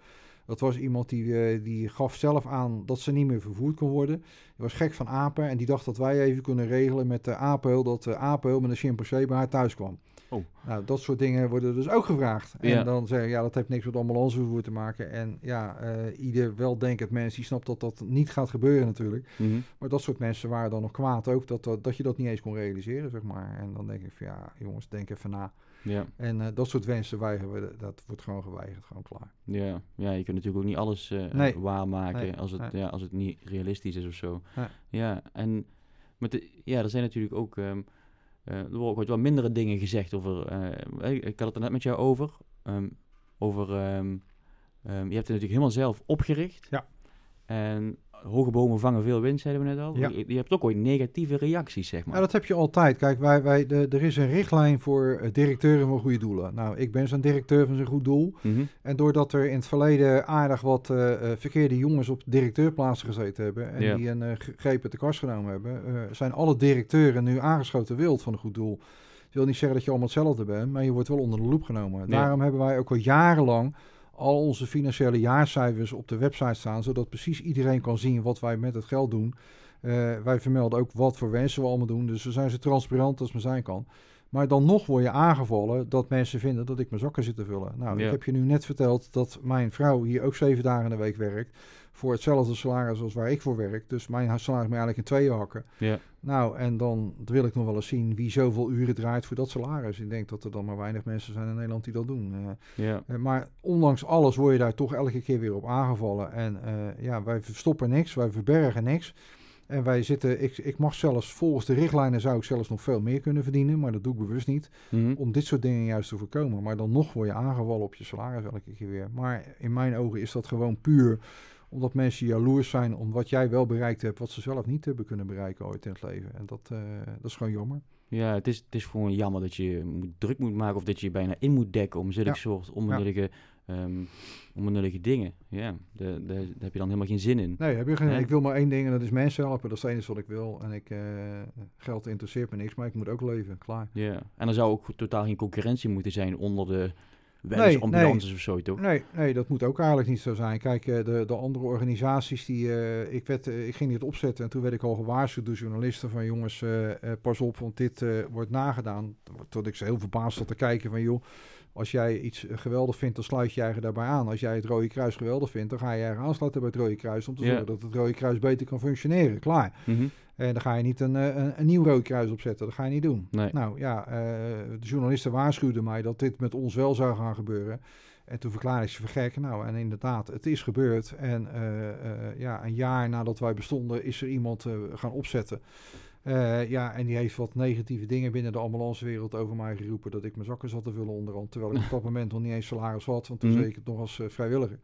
S2: Dat was iemand die, die gaf zelf aan dat ze niet meer vervoerd kon worden. Die was gek van apen en die dacht dat wij even kunnen regelen met de apenhul dat de apenhul met een chimpansee bij haar thuis kwam.
S1: Oh.
S2: Nou, dat soort dingen worden dus ook gevraagd. En
S1: Ja.
S2: dan zeggen ja, dat heeft niks met ambulancevervoer te maken. En ja, eh, ieder weldenkend mens die snapt dat dat niet gaat gebeuren natuurlijk.
S1: Mhm.
S2: Maar dat soort mensen waren dan nog kwaad ook dat, dat, dat je dat niet eens kon realiseren, zeg maar. En dan denk ik van ja, jongens, denk even na.
S1: Ja.
S2: En eh, dat soort wensen weigeren we, dat wordt gewoon geweigerd, gewoon klaar.
S1: Ja. ja, je kunt natuurlijk ook niet alles eh
S2: Nee.
S1: waarmaken
S2: Nee.
S1: als, het,
S2: Nee.
S1: ja, als het niet realistisch is of zo. Ja, en met de, ja, er zijn natuurlijk ook, ehm, eh, er worden ook wat wel mindere dingen gezegd over, eh, ik ik had het er net met jou over, ehm, over, ehm, ehm, je hebt het natuurlijk helemaal zelf opgericht.
S2: Ja.
S1: En hoge bomen vangen veel wind, zeiden we net al.
S2: Ja.
S1: Je, je hebt ook ooit negatieve reacties, zeg maar.
S2: Ja, dat heb je altijd. Kijk, wij, wij, de, er is een richtlijn voor eh, directeuren van goede doelen. Nou, ik ben zo'n directeur van zo'n goed doel.
S1: Mhm.
S2: En doordat er in het verleden aardig wat eh, eh, verkeerde jongens op directeurplaatsen gezeten hebben... en
S1: Ja.
S2: die een greep uit de kast genomen hebben... zijn alle directeuren nu aangeschoten wild van een goed doel. Dat wil niet zeggen dat je allemaal hetzelfde bent, maar je wordt wel onder de loep genomen. Daarom hebben wij ook al jarenlang al onze financiële jaarcijfers op de website staan... zodat precies iedereen kan zien wat wij met het geld doen... Eh, wij vermelden ook wat voor wensen we allemaal doen. Dus we zijn zo transparant als maar zijn kan. Maar dan nog word je aangevallen dat mensen vinden dat ik mijn zakken zit te vullen. Nou,
S1: Ja.
S2: ik heb je nu net verteld dat mijn vrouw hier ook zeven dagen in de week werkt. Voor hetzelfde salaris als waar ik voor werk. Dus mijn salaris moet eigenlijk in tweeën hakken.
S1: Ja.
S2: Nou, en dan wil ik nog wel eens zien wie zoveel uren draait voor dat salaris. Ik denk dat er dan maar weinig mensen zijn in Nederland die dat doen. Eh,
S1: Ja.
S2: eh, maar ondanks alles word je daar toch elke keer weer op aangevallen. En eh, ja, wij verstoppen niks, wij verbergen niks. En wij zitten, ik, ik mag zelfs volgens de richtlijnen zou ik zelfs nog veel meer kunnen verdienen, maar dat doe ik bewust niet.
S1: Mhm.
S2: Om dit soort dingen juist te voorkomen. Maar dan nog word je aangevallen op je salaris elke keer weer. Maar in mijn ogen is dat gewoon puur omdat mensen jaloers zijn om wat jij wel bereikt hebt, wat ze zelf niet hebben kunnen bereiken ooit in het leven. En dat, eh, dat is gewoon jammer.
S1: Ja, het is, het is gewoon jammer dat je druk moet maken of dat je je bijna in moet dekken om zulke
S2: Ja.
S1: soort onbenullige, ehm, onbenullige dingen. Ja, daar daar- daar heb je dan helemaal geen zin in.
S2: Nee, heb je geen, ik wil maar één ding en dat is mensen helpen. Dat is het enige wat ik wil. En ik, eh, geld interesseert me niks, maar ik moet ook leven. Klaar.
S1: Ja, en er zou ook totaal geen concurrentie moeten zijn onder de
S2: Nee,
S1: wensambulances of zo, toch?
S2: Nee, nee, dat moet ook eigenlijk niet zo zijn. Kijk, eh, de, de andere organisaties die. eh, ik, werd, eh, ik ging dit opzetten en toen werd ik al gewaarschuwd door journalisten van jongens, pas op, want dit wordt nagedaan. Tot ik ze heel verbaasd zat te kijken van joh. Als jij iets geweldig vindt, dan sluit je je eigen daarbij aan. Als jij het Rode Kruis geweldig vindt, dan ga je je eigen aansluiten bij het Rode Kruis. Om te
S1: Ja.
S2: zorgen dat het Rode Kruis beter kan functioneren. Klaar.
S1: Mhm.
S2: En dan ga je niet een, eh, een, een nieuw Rode Kruis opzetten. Dat ga je niet doen.
S1: Nee.
S2: Nou ja, eh, de journalisten waarschuwden mij dat dit met ons wel zou gaan gebeuren. En toen verklaarde ik ze voor gek. Nou, en inderdaad, het is gebeurd. En eh, eh, ja, een jaar nadat wij bestonden, is er iemand eh, gaan opzetten. Eh, ja, en die heeft wat negatieve dingen binnen de ambulancewereld over mij geroepen. Dat ik mijn zakken zat te vullen onderhand. Terwijl ik op dat moment nog niet eens salaris had. Want toen
S1: Mhm.
S2: deed ik het nog als eh, vrijwilliger.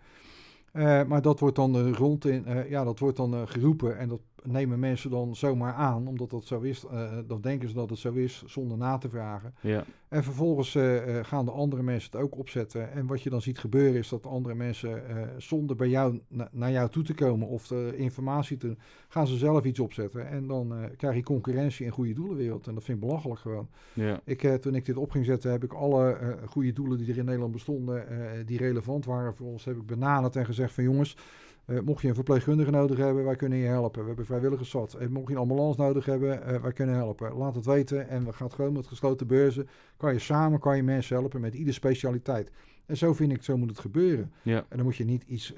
S2: Eh, maar dat wordt dan eh, rond in, eh, ja, dat wordt dan eh, geroepen en dat nemen mensen dan zomaar aan, omdat dat zo is. eh, dan denken ze dat het zo is, zonder na te vragen.
S1: Ja,
S2: En vervolgens eh, eh, gaan de andere mensen het ook opzetten. En wat je dan ziet gebeuren is dat andere mensen, zonder bij jou na- naar jou toe te komen of de informatie te, gaan ze zelf iets opzetten. En dan krijg je concurrentie in goede doelenwereld. En dat vind ik belachelijk gewoon.
S1: ja,
S2: Ik, toen ik dit op ging zetten, heb ik alle goede doelen die er in Nederland bestonden, die relevant waren voor ons, heb ik benaderd en gezegd van jongens, eh, mocht je een verpleegkundige nodig hebben, wij kunnen je helpen. We hebben vrijwilligers zat. Eh, mocht je een ambulance nodig hebben, eh, wij kunnen helpen. Laat het weten en we gaan gewoon met gesloten beurzen. Kan je samen, kan je mensen helpen met iedere specialiteit. En zo vind ik, zo moet het gebeuren.
S1: ja,
S2: En dan moet je niet iets,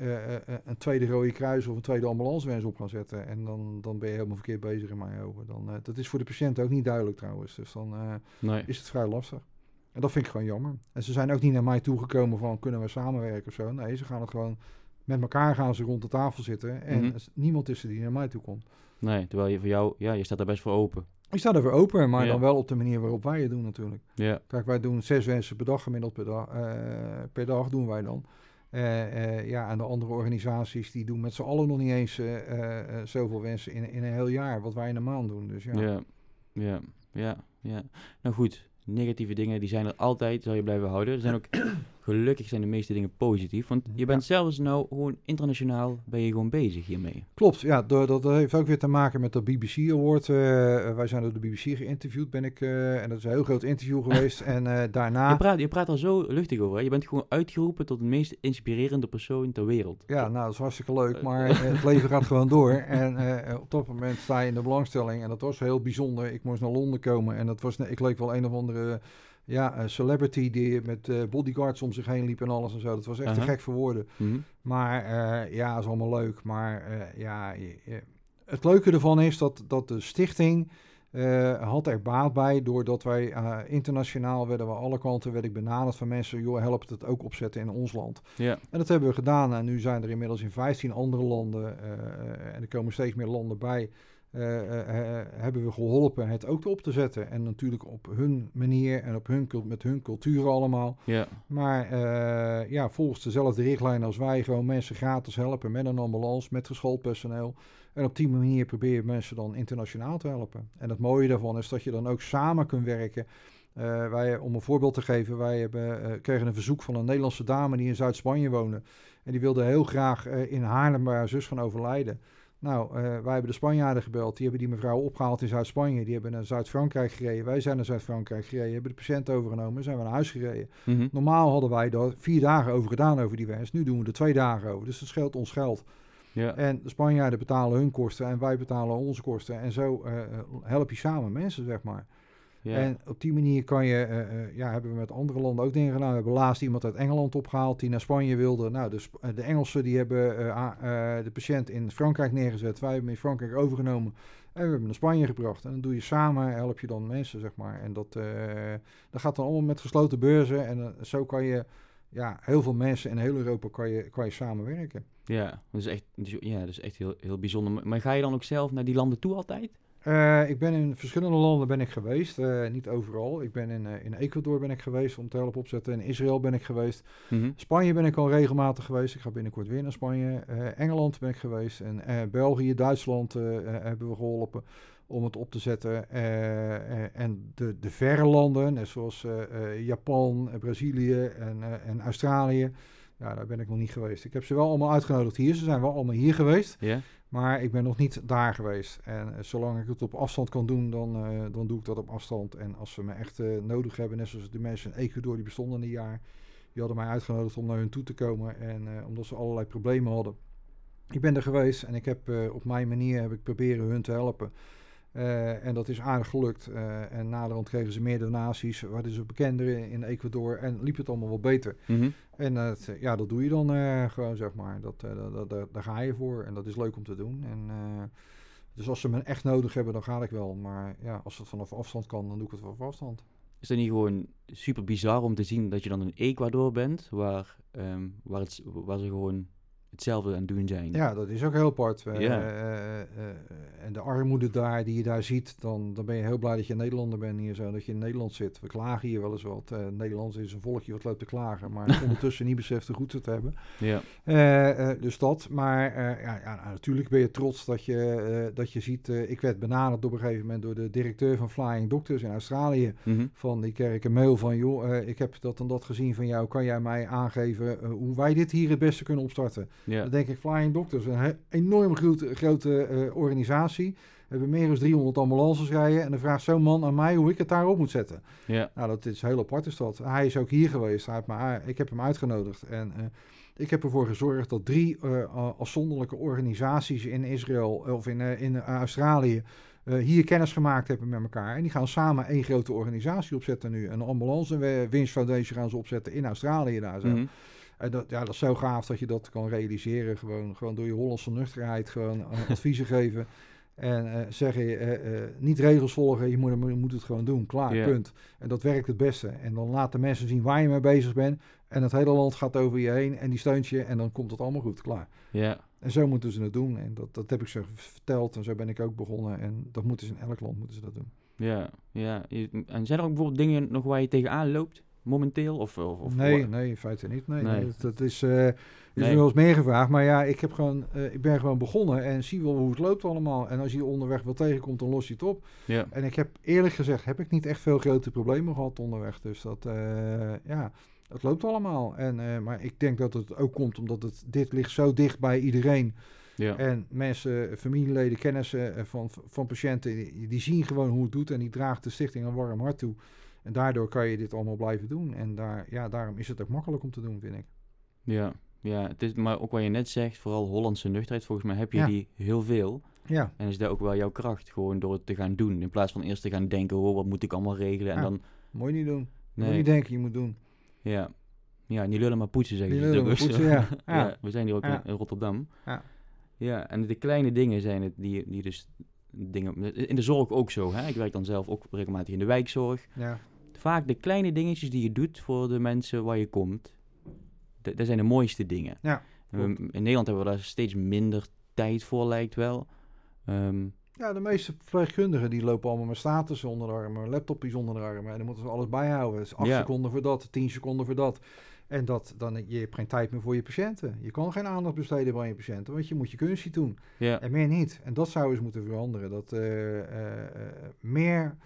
S2: een tweede Rode Kruis of een tweede ambulancewens op gaan zetten. En dan, dan ben je helemaal verkeerd bezig in mijn ogen. Dan, dat is voor de patiënt ook niet duidelijk trouwens. Dus dan
S1: nee.
S2: is het vrij lastig. En dat vind ik gewoon jammer. En ze zijn ook niet naar mij toegekomen van kunnen we samenwerken of zo. Nee, ze gaan het gewoon met elkaar gaan ze rond de tafel zitten. En
S1: Mhm.
S2: niemand is er die naar mij toe komt.
S1: Nee, terwijl je voor jou, ja, je staat daar best voor open.
S2: Ik sta er voor open, maar
S1: Ja.
S2: dan wel op de manier waarop wij het doen natuurlijk.
S1: Ja,
S2: Kijk, wij doen zes wensen per dag gemiddeld per dag. eh, per dag doen wij dan. Eh, eh, ja, en de andere organisaties die doen met z'n allen nog niet eens zoveel wensen in, in een heel jaar. Wat wij in een maand doen. Dus ja.
S1: ja, ja. Ja, ja. Nou goed, negatieve dingen, die zijn er altijd, zal je blijven houden. Er zijn ook, gelukkig zijn de meeste dingen positief. Want je bent zelfs nou gewoon internationaal, ben je gewoon bezig hiermee.
S2: Klopt, ja, dat, dat heeft ook weer te maken met de BBC Award. Eh, wij zijn door de BBC geïnterviewd, ben ik, eh, en dat is een heel groot interview geweest. En eh, daarna...
S1: Je praat, je praat er zo luchtig over, hè? Je bent gewoon uitgeroepen tot de meest inspirerende persoon ter wereld.
S2: Ja, nou, dat is hartstikke leuk, maar het leven gaat gewoon door. En op dat moment sta je in de belangstelling en dat was heel bijzonder. Ik moest naar Londen komen en dat was, ik leek wel een of andere ja, celebrity die met uh, bodyguards om zich heen liep en alles en zo. Dat was echt te gek voor woorden. Mhm. Maar uh, ja, is allemaal leuk. Maar ja, het leuke ervan is dat, dat de stichting had er baat bij. Doordat wij internationaal werden we alle kanten werd ik benaderd van mensen. Joh, helpt het ook opzetten in ons land.
S1: Ja.
S2: En dat hebben we gedaan. En nu zijn er inmiddels in 15 andere landen. en er komen steeds meer landen bij. Eh, eh, eh, hebben we geholpen het ook op te zetten. En natuurlijk op hun manier en op hun, met hun cultuur allemaal.
S1: Ja.
S2: Maar ja, volgens dezelfde richtlijn als wij gewoon mensen gratis helpen met een ambulance, met geschoold personeel. En op die manier probeer je mensen dan internationaal te helpen. En het mooie daarvan is dat je dan ook samen kunt werken. wij, om een voorbeeld te geven, wij hebben, kregen een verzoek van een Nederlandse dame die in Zuid-Spanje woonde. En die wilde heel graag in Haarlem bij haar zus gaan overlijden. Nou, uh, wij hebben de Spanjaarden gebeld. Die hebben die mevrouw opgehaald in Zuid-Spanje. Die hebben naar Zuid-Frankrijk gereden. Wij zijn naar Zuid-Frankrijk gereden. Hebben de patiënt overgenomen. Zijn we naar huis gereden.
S1: Mhm.
S2: Normaal hadden wij er vier dagen over gedaan over die wens. Nu doen we er twee dagen over. Dus dat scheelt ons geld.
S1: Ja.
S2: En de Spanjaarden betalen hun kosten en wij betalen onze kosten. En zo uh, help je samen mensen, zeg maar.
S1: Ja.
S2: En op die manier kan je, uh, uh, ja, hebben we met andere landen ook dingen gedaan. We hebben laatst iemand uit Engeland opgehaald die naar Spanje wilde. Nou, de, de Engelsen die hebben uh, de patiënt in Frankrijk neergezet. Wij hebben hem in Frankrijk overgenomen en we hebben hem naar Spanje gebracht. En dan doe je samen, help je dan mensen, zeg maar. En dat, dat gaat dan allemaal met gesloten beurzen. En zo kan je, ja, heel veel mensen in heel Europa kan je, kan je samenwerken.
S1: Ja, dat is echt, ja, dat is echt heel, heel bijzonder. Maar ga je dan ook zelf naar die landen toe altijd?
S2: Uh, ik ben in verschillende landen ben ik geweest, uh, niet overal. Ik ben in, uh, in Ecuador ben ik geweest om te helpen opzetten. In Israël ben ik geweest.
S1: Mm -hmm.
S2: Spanje ben ik al regelmatig geweest. Ik ga binnenkort weer naar Spanje. Engeland ben ik geweest. En België, Duitsland hebben we geholpen om het op te zetten. en de, de verre landen, net zoals Japan, Brazilië en, en Australië. Ja, daar ben ik nog niet geweest. Ik heb ze wel allemaal uitgenodigd hier. Ze zijn wel allemaal hier geweest.
S1: Yeah.
S2: Maar ik ben nog niet daar geweest. En uh, zolang ik het op afstand kan doen, dan, uh, dan doe ik dat op afstand. En als ze me echt uh, nodig hebben, net zoals de mensen in Ecuador, die bestonden een jaar. Die hadden mij uitgenodigd om naar hun toe te komen. En omdat ze allerlei problemen hadden. Ik ben er geweest en ik heb op mijn manier heb ik proberen hun te helpen. Uh, en dat is aardig gelukt. Uh, en naderhand kregen ze meer donaties, werden ze bekender in, in Ecuador en liep het allemaal wel beter.
S1: Mm -hmm.
S2: En uh, ja, dat doe je dan gewoon, zeg maar. Dat, dat, dat, daar ga je voor en dat is leuk om te doen. En, dus als ze me echt nodig hebben, dan ga ik wel. Maar ja, als het vanaf afstand kan, dan doe ik het vanaf afstand.
S1: Is dat niet gewoon super bizar om te zien dat je dan in Ecuador bent, waar, um, waar, het, waar ze gewoon hetzelfde aan het doen zijn.
S2: Ja, dat is ook heel apart.
S1: Ja.
S2: Uh, uh, uh, en de armoede daar, die je daar ziet, dan, dan ben je heel blij dat je Nederlander bent hier zo, dat je in Nederland zit. We klagen hier wel eens wat. Nederlands is een volkje wat loopt te klagen, maar ondertussen niet beseft hoe goed ze het hebben.
S1: Ja.
S2: dus dat. Maar ja, ja nou, natuurlijk ben je trots dat je, dat je ziet, ik werd benaderd op een gegeven moment door de directeur van Flying Doctors in Australië.
S1: Mm -hmm.
S2: Van, die ik een mail van, joh, ik heb dat en dat gezien van jou, kan jij mij aangeven hoe wij dit hier het beste kunnen opstarten?
S1: Ja.
S2: Dan denk ik, Flying Doctors, een enorm grote, grote uh, organisatie. We hebben meer dan 300 ambulances rijden. En dan vraagt zo'n man aan mij hoe ik het daarop moet zetten.
S1: Ja.
S2: Nou, dat is heel apart is dat. Hij is ook hier geweest. Hij heeft me, ik heb hem uitgenodigd. En uh, ik heb ervoor gezorgd dat drie uh, afzonderlijke organisaties in Israël of in, in Australië... hier kennis gemaakt hebben met elkaar. En die gaan samen één grote organisatie opzetten nu. Een ambulance Winch Foundation gaan ze opzetten in Australië daar zo.
S1: Mm -hmm.
S2: En dat, ja, dat is zo gaaf dat je dat kan realiseren. Gewoon, gewoon door je Hollandse nuchterheid gewoon uh, adviezen geven. En uh, zeggen, uh, niet regels volgen, je moet, je moet het gewoon doen. Klaar, punt. En dat werkt het beste. En dan laten mensen zien waar je mee bezig bent. En het hele land gaat over je heen en die steunt je. En dan komt het allemaal goed, klaar.
S1: Ja.
S2: En zo moeten ze het doen. En dat, dat heb ik ze verteld en zo ben ik ook begonnen. En dat moeten ze in elk land moeten ze dat doen.
S1: Ja, ja. En zijn er ook bijvoorbeeld dingen nog waar je tegenaan loopt? Momenteel? Of, of, of-
S2: nee, nee, in feite niet. Nee,
S1: Nee.
S2: Dat, dat is, eh is
S1: Nee.
S2: wel eens meer gevraagd. Maar ja, ik, heb gewoon, eh, ik ben gewoon begonnen en zie wel hoe het loopt allemaal. En als je onderweg wel tegenkomt, dan los je het op.
S1: Ja,
S2: En ik heb eerlijk gezegd, heb ik niet echt veel grote problemen gehad onderweg. Dus dat, eh, ja, het loopt allemaal. En, maar ik denk dat het ook komt omdat het, dit ligt zo dicht bij iedereen.
S1: ja.
S2: En mensen, familieleden, kennissen van, van patiënten, die, die zien gewoon hoe het doet. En die draagt de stichting een warm hart toe. En daardoor kan je dit allemaal blijven doen. En daar, ja, daarom is het ook makkelijk om te doen, vind ik.
S1: ja. ja het is, maar ook wat je net zegt, vooral Hollandse nuchterheid, volgens mij heb je
S2: Ja.
S1: die heel veel.
S2: Ja,
S1: En is dat ook wel jouw kracht, gewoon door het te gaan doen. In plaats van eerst te gaan denken, oh, wat moet ik allemaal regelen? En
S2: Ja.
S1: dan,
S2: je niet doen.
S1: Nee,
S2: je niet denken, je moet doen.
S1: ja. Ja, niet lullen maar poetsen, zeggen ze.
S2: lullen,
S1: is
S2: poetsen, ja. Ja.
S1: we zijn hier ook in, in Rotterdam.
S2: Ja.
S1: Ja, en de kleine dingen zijn het die, die dus dingen... In de zorg ook zo, hè. Ik werk dan zelf ook regelmatig in de wijkzorg.
S2: Ja,
S1: Vaak de kleine dingetjes die je doet voor de mensen waar je komt, dat zijn de mooiste dingen.
S2: Ja,
S1: Ehm, in Nederland hebben we daar steeds minder tijd voor, lijkt wel. Ehm,
S2: ja, de meeste verpleegkundigen die lopen allemaal met status onder de armen, laptopjes onder de armen. En dan moeten ze alles bijhouden. Dus 8
S1: Ja.
S2: seconden voor dat, 10 seconden voor dat. En dat, dan, je hebt geen tijd meer voor je patiënten. Je kan geen aandacht besteden bij je patiënten, want je moet je kunstje doen.
S1: ja,
S2: En meer niet. En dat zou eens moeten veranderen. Dat eh, eh, eh, meer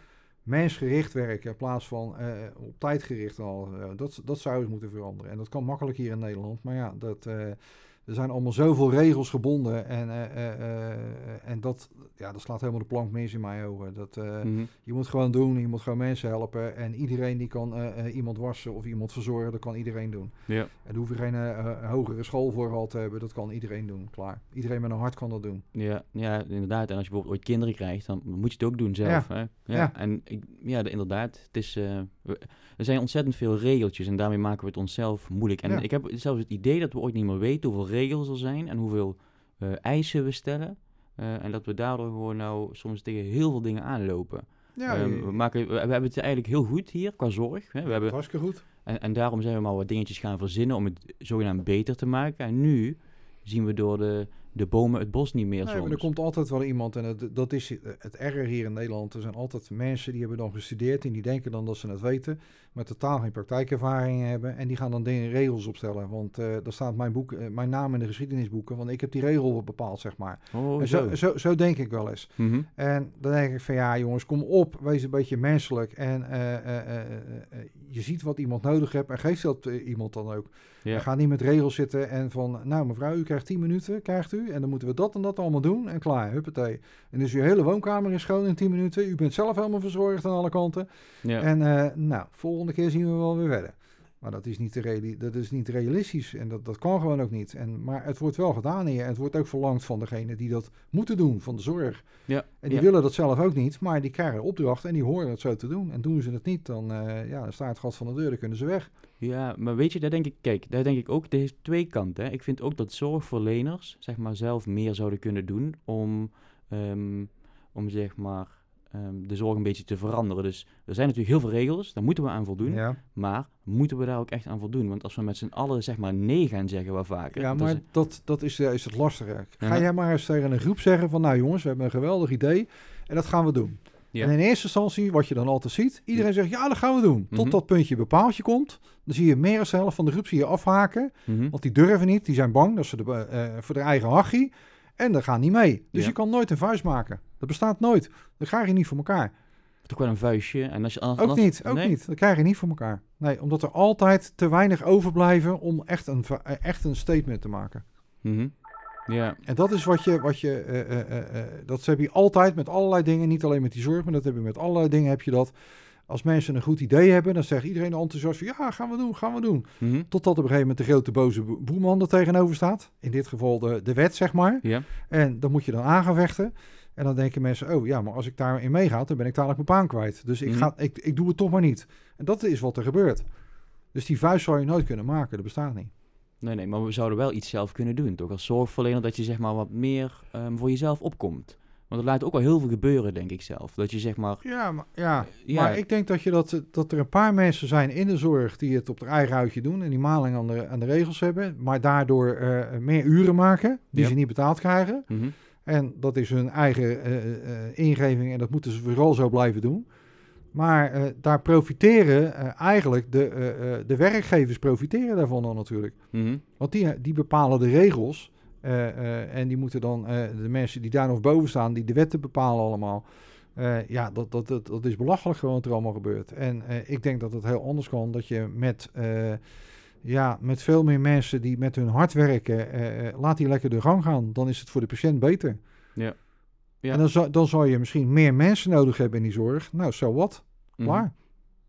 S2: mensgericht werken in plaats van eh, op tijd gericht. en al. Eh, dat, dat zou eens moeten veranderen. En dat kan makkelijk hier in Nederland. Maar ja, dat, eh, er zijn allemaal zoveel regels gebonden. En, eh, eh, eh, en dat, ja, dat slaat helemaal de plank mis in mijn ogen. Dat,
S1: mhm.
S2: je moet gewoon doen. Je moet gewoon mensen helpen. En iedereen die kan iemand wassen of iemand verzorgen, dat kan iedereen doen.
S1: ja.
S2: En daar hoef je geen hogere school voor te hebben. Dat kan iedereen doen. Klaar. Iedereen met een hart kan dat doen.
S1: Ja, ja, inderdaad. En als je bijvoorbeeld ooit kinderen krijgt, dan moet je het ook doen zelf. Hè? Ja,
S2: Ja.
S1: En ik, ja, de- inderdaad. Het is, we- er zijn ontzettend veel regeltjes en daarmee maken we het onszelf moeilijk. En
S2: Ja.
S1: ik heb zelfs het idee dat we ooit niet meer weten hoeveel regels er zijn en hoeveel eh, eisen we stellen. Eh, en dat we daardoor gewoon nou soms tegen heel veel dingen aanlopen.
S2: Ja,
S1: Ehm, we, maken, we, we hebben het eigenlijk heel goed hier qua zorg. Hè? We hebben,
S2: hartstikke goed.
S1: en, en daarom zijn we maar wat dingetjes gaan verzinnen om het zogenaamd beter te maken. En nu zien we door de, de bomen het bos niet meer
S2: Nee, maar er komt altijd wel iemand, en het, dat is het erger hier in Nederland. Er zijn altijd mensen die hebben dan gestudeerd en die denken dan dat ze het weten, maar totaal geen praktijkervaring hebben. En die gaan dan dingen regels opstellen. Want eh daar staat mijn, boek, eh, mijn naam in de geschiedenisboeken, want ik heb die regel bepaald, zeg maar.
S1: Oh,
S2: en
S1: zo.
S2: zo, zo, zo denk ik wel eens.
S1: Mhm.
S2: En dan denk ik van ja, jongens, kom op, wees een beetje menselijk. En eh, eh, eh, eh, eh, je ziet wat iemand nodig hebt en geef dat eh, iemand dan ook.
S1: Ja.
S2: En ga niet met regels zitten en van, nou mevrouw, u krijgt 10 minuten, krijgt u. En dan moeten we dat en dat allemaal doen en klaar, huppatee. En dus uw hele woonkamer is schoon in 10 minuten. U bent zelf helemaal verzorgd aan alle kanten.
S1: Ja.
S2: En eh, nou, volgende keer zien we wel weer verder. Maar dat is niet, reali- dat is niet realistisch en dat, dat kan gewoon ook niet. En, maar het wordt wel gedaan hier en het wordt ook verlangd van degene die dat moeten doen, van de zorg.
S1: ja.
S2: En die
S1: ja.
S2: willen dat zelf ook niet, maar die krijgen opdracht en die horen het zo te doen. En doen ze het niet, dan, eh, ja, dan staat het gat van de deur, dan kunnen ze weg.
S1: Ja, maar weet je, daar denk ik, kijk, daar denk ik ook, heeft twee kanten. Hè. Ik vind ook dat zorgverleners, zeg maar, zelf meer zouden kunnen doen om, ehm, om zeg maar, ehm, de zorg een beetje te veranderen. Dus er zijn natuurlijk heel veel regels, daar moeten we aan voldoen.
S2: Ja,
S1: Maar moeten we daar ook echt aan voldoen? Want als we met z'n allen, zeg maar, nee gaan zeggen wel vaker.
S2: ja maar
S1: is-
S2: dat, dat is, eh, is het lastige. Ga
S1: Ja.
S2: jij maar eens tegen een groep zeggen van, nou jongens, we hebben een geweldig idee en dat gaan we doen.
S1: Ja.
S2: En in eerste instantie, wat je dan altijd ziet, iedereen zegt, ja, dat gaan we doen. Tot
S1: Mhm.
S2: dat puntje bepaaltje komt, dan zie je meer dan de helft van de groep zie je afhaken.
S1: Mhm.
S2: Want die durven niet, die zijn bang dat ze de, eh, voor hun eigen hachie. En dat gaan niet mee. Dus
S1: Ja.
S2: je kan nooit een vuist maken. Dat bestaat nooit. Dat krijg je niet voor elkaar.
S1: Toch wel een vuistje. En als je, als,
S2: Ook
S1: als-
S2: niet, ook
S1: nee?
S2: niet. Dat krijg je niet voor elkaar. Nee, omdat er altijd te weinig overblijven om echt een, eh, echt een statement te maken.
S1: Mhm. Ja,
S2: En dat is wat je, wat je eh, eh, dat heb je altijd met allerlei dingen. Niet alleen met die zorg, maar dat heb je met allerlei dingen heb je dat. Als mensen een goed idee hebben, dan zegt iedereen enthousiast van, ja, gaan we doen, gaan we doen.
S1: Mhm.
S2: Totdat op een gegeven moment de grote boze bo- boeman er tegenover staat. In dit geval de, de wet, zeg maar.
S1: ja.
S2: En dan moet je dan aan gaan vechten. En dan denken mensen, oh ja, maar als ik daarin meega, dan ben ik dadelijk mijn baan kwijt. Dus ik,
S1: Mhm.
S2: ga, ik, ik doe het toch maar niet. En dat is wat er gebeurt. Dus die vuist zou je nooit kunnen maken, dat bestaat niet.
S1: Nee, nee, maar we zouden wel iets zelf kunnen doen, toch? Als zorgverlener, dat je zeg maar wat meer ehm, voor jezelf opkomt. Want er laat ook wel heel veel gebeuren, denk ik zelf. Dat je zeg maar...
S2: Ja, maar, ja.
S1: Ja.
S2: maar ik denk dat, je dat, dat er een paar mensen zijn in de zorg die het op hun eigen houtje doen en die maling aan de, aan de regels hebben, maar daardoor eh, meer uren maken die
S1: Ja.
S2: ze niet betaald krijgen.
S1: Mhm.
S2: En dat is hun eigen eh, eh, ingeving en dat moeten ze vooral zo blijven doen. Maar eh, daar profiteren eh, eigenlijk de, eh, eh, de werkgevers profiteren daarvan dan natuurlijk.
S1: Mhm.
S2: Want die, die bepalen de regels. eh, eh, en die moeten dan, eh, de mensen die daar nog boven staan, die de wetten bepalen allemaal. Eh, ja, dat, dat, dat, dat is belachelijk gewoon wat er allemaal gebeurt. En eh, ik denk dat het heel anders kan. Dat je met, eh, ja, met veel meer mensen die met hun hart werken, eh, eh, laat die lekker de gang gaan. Dan is het voor de patiënt beter.
S1: Ja. Ja.
S2: En dan zou, dan zou je misschien meer mensen nodig hebben in die zorg. Nou, zo wat.
S1: Mhm.
S2: Klaar.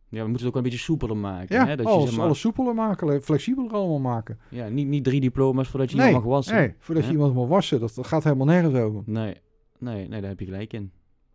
S1: Ja, we moeten het ook een beetje soepeler maken.
S2: Ja,
S1: hè? Dat je,
S2: alles,
S1: zeg maar,
S2: alles soepeler maken, flexibeler allemaal maken.
S1: ja, niet, niet drie diploma's voordat je
S2: nee,
S1: iemand mag wassen.
S2: nee, voordat
S1: Hè?
S2: je iemand mag wassen, dat, dat gaat helemaal nergens over.
S1: Nee, nee, nee, daar heb je gelijk in.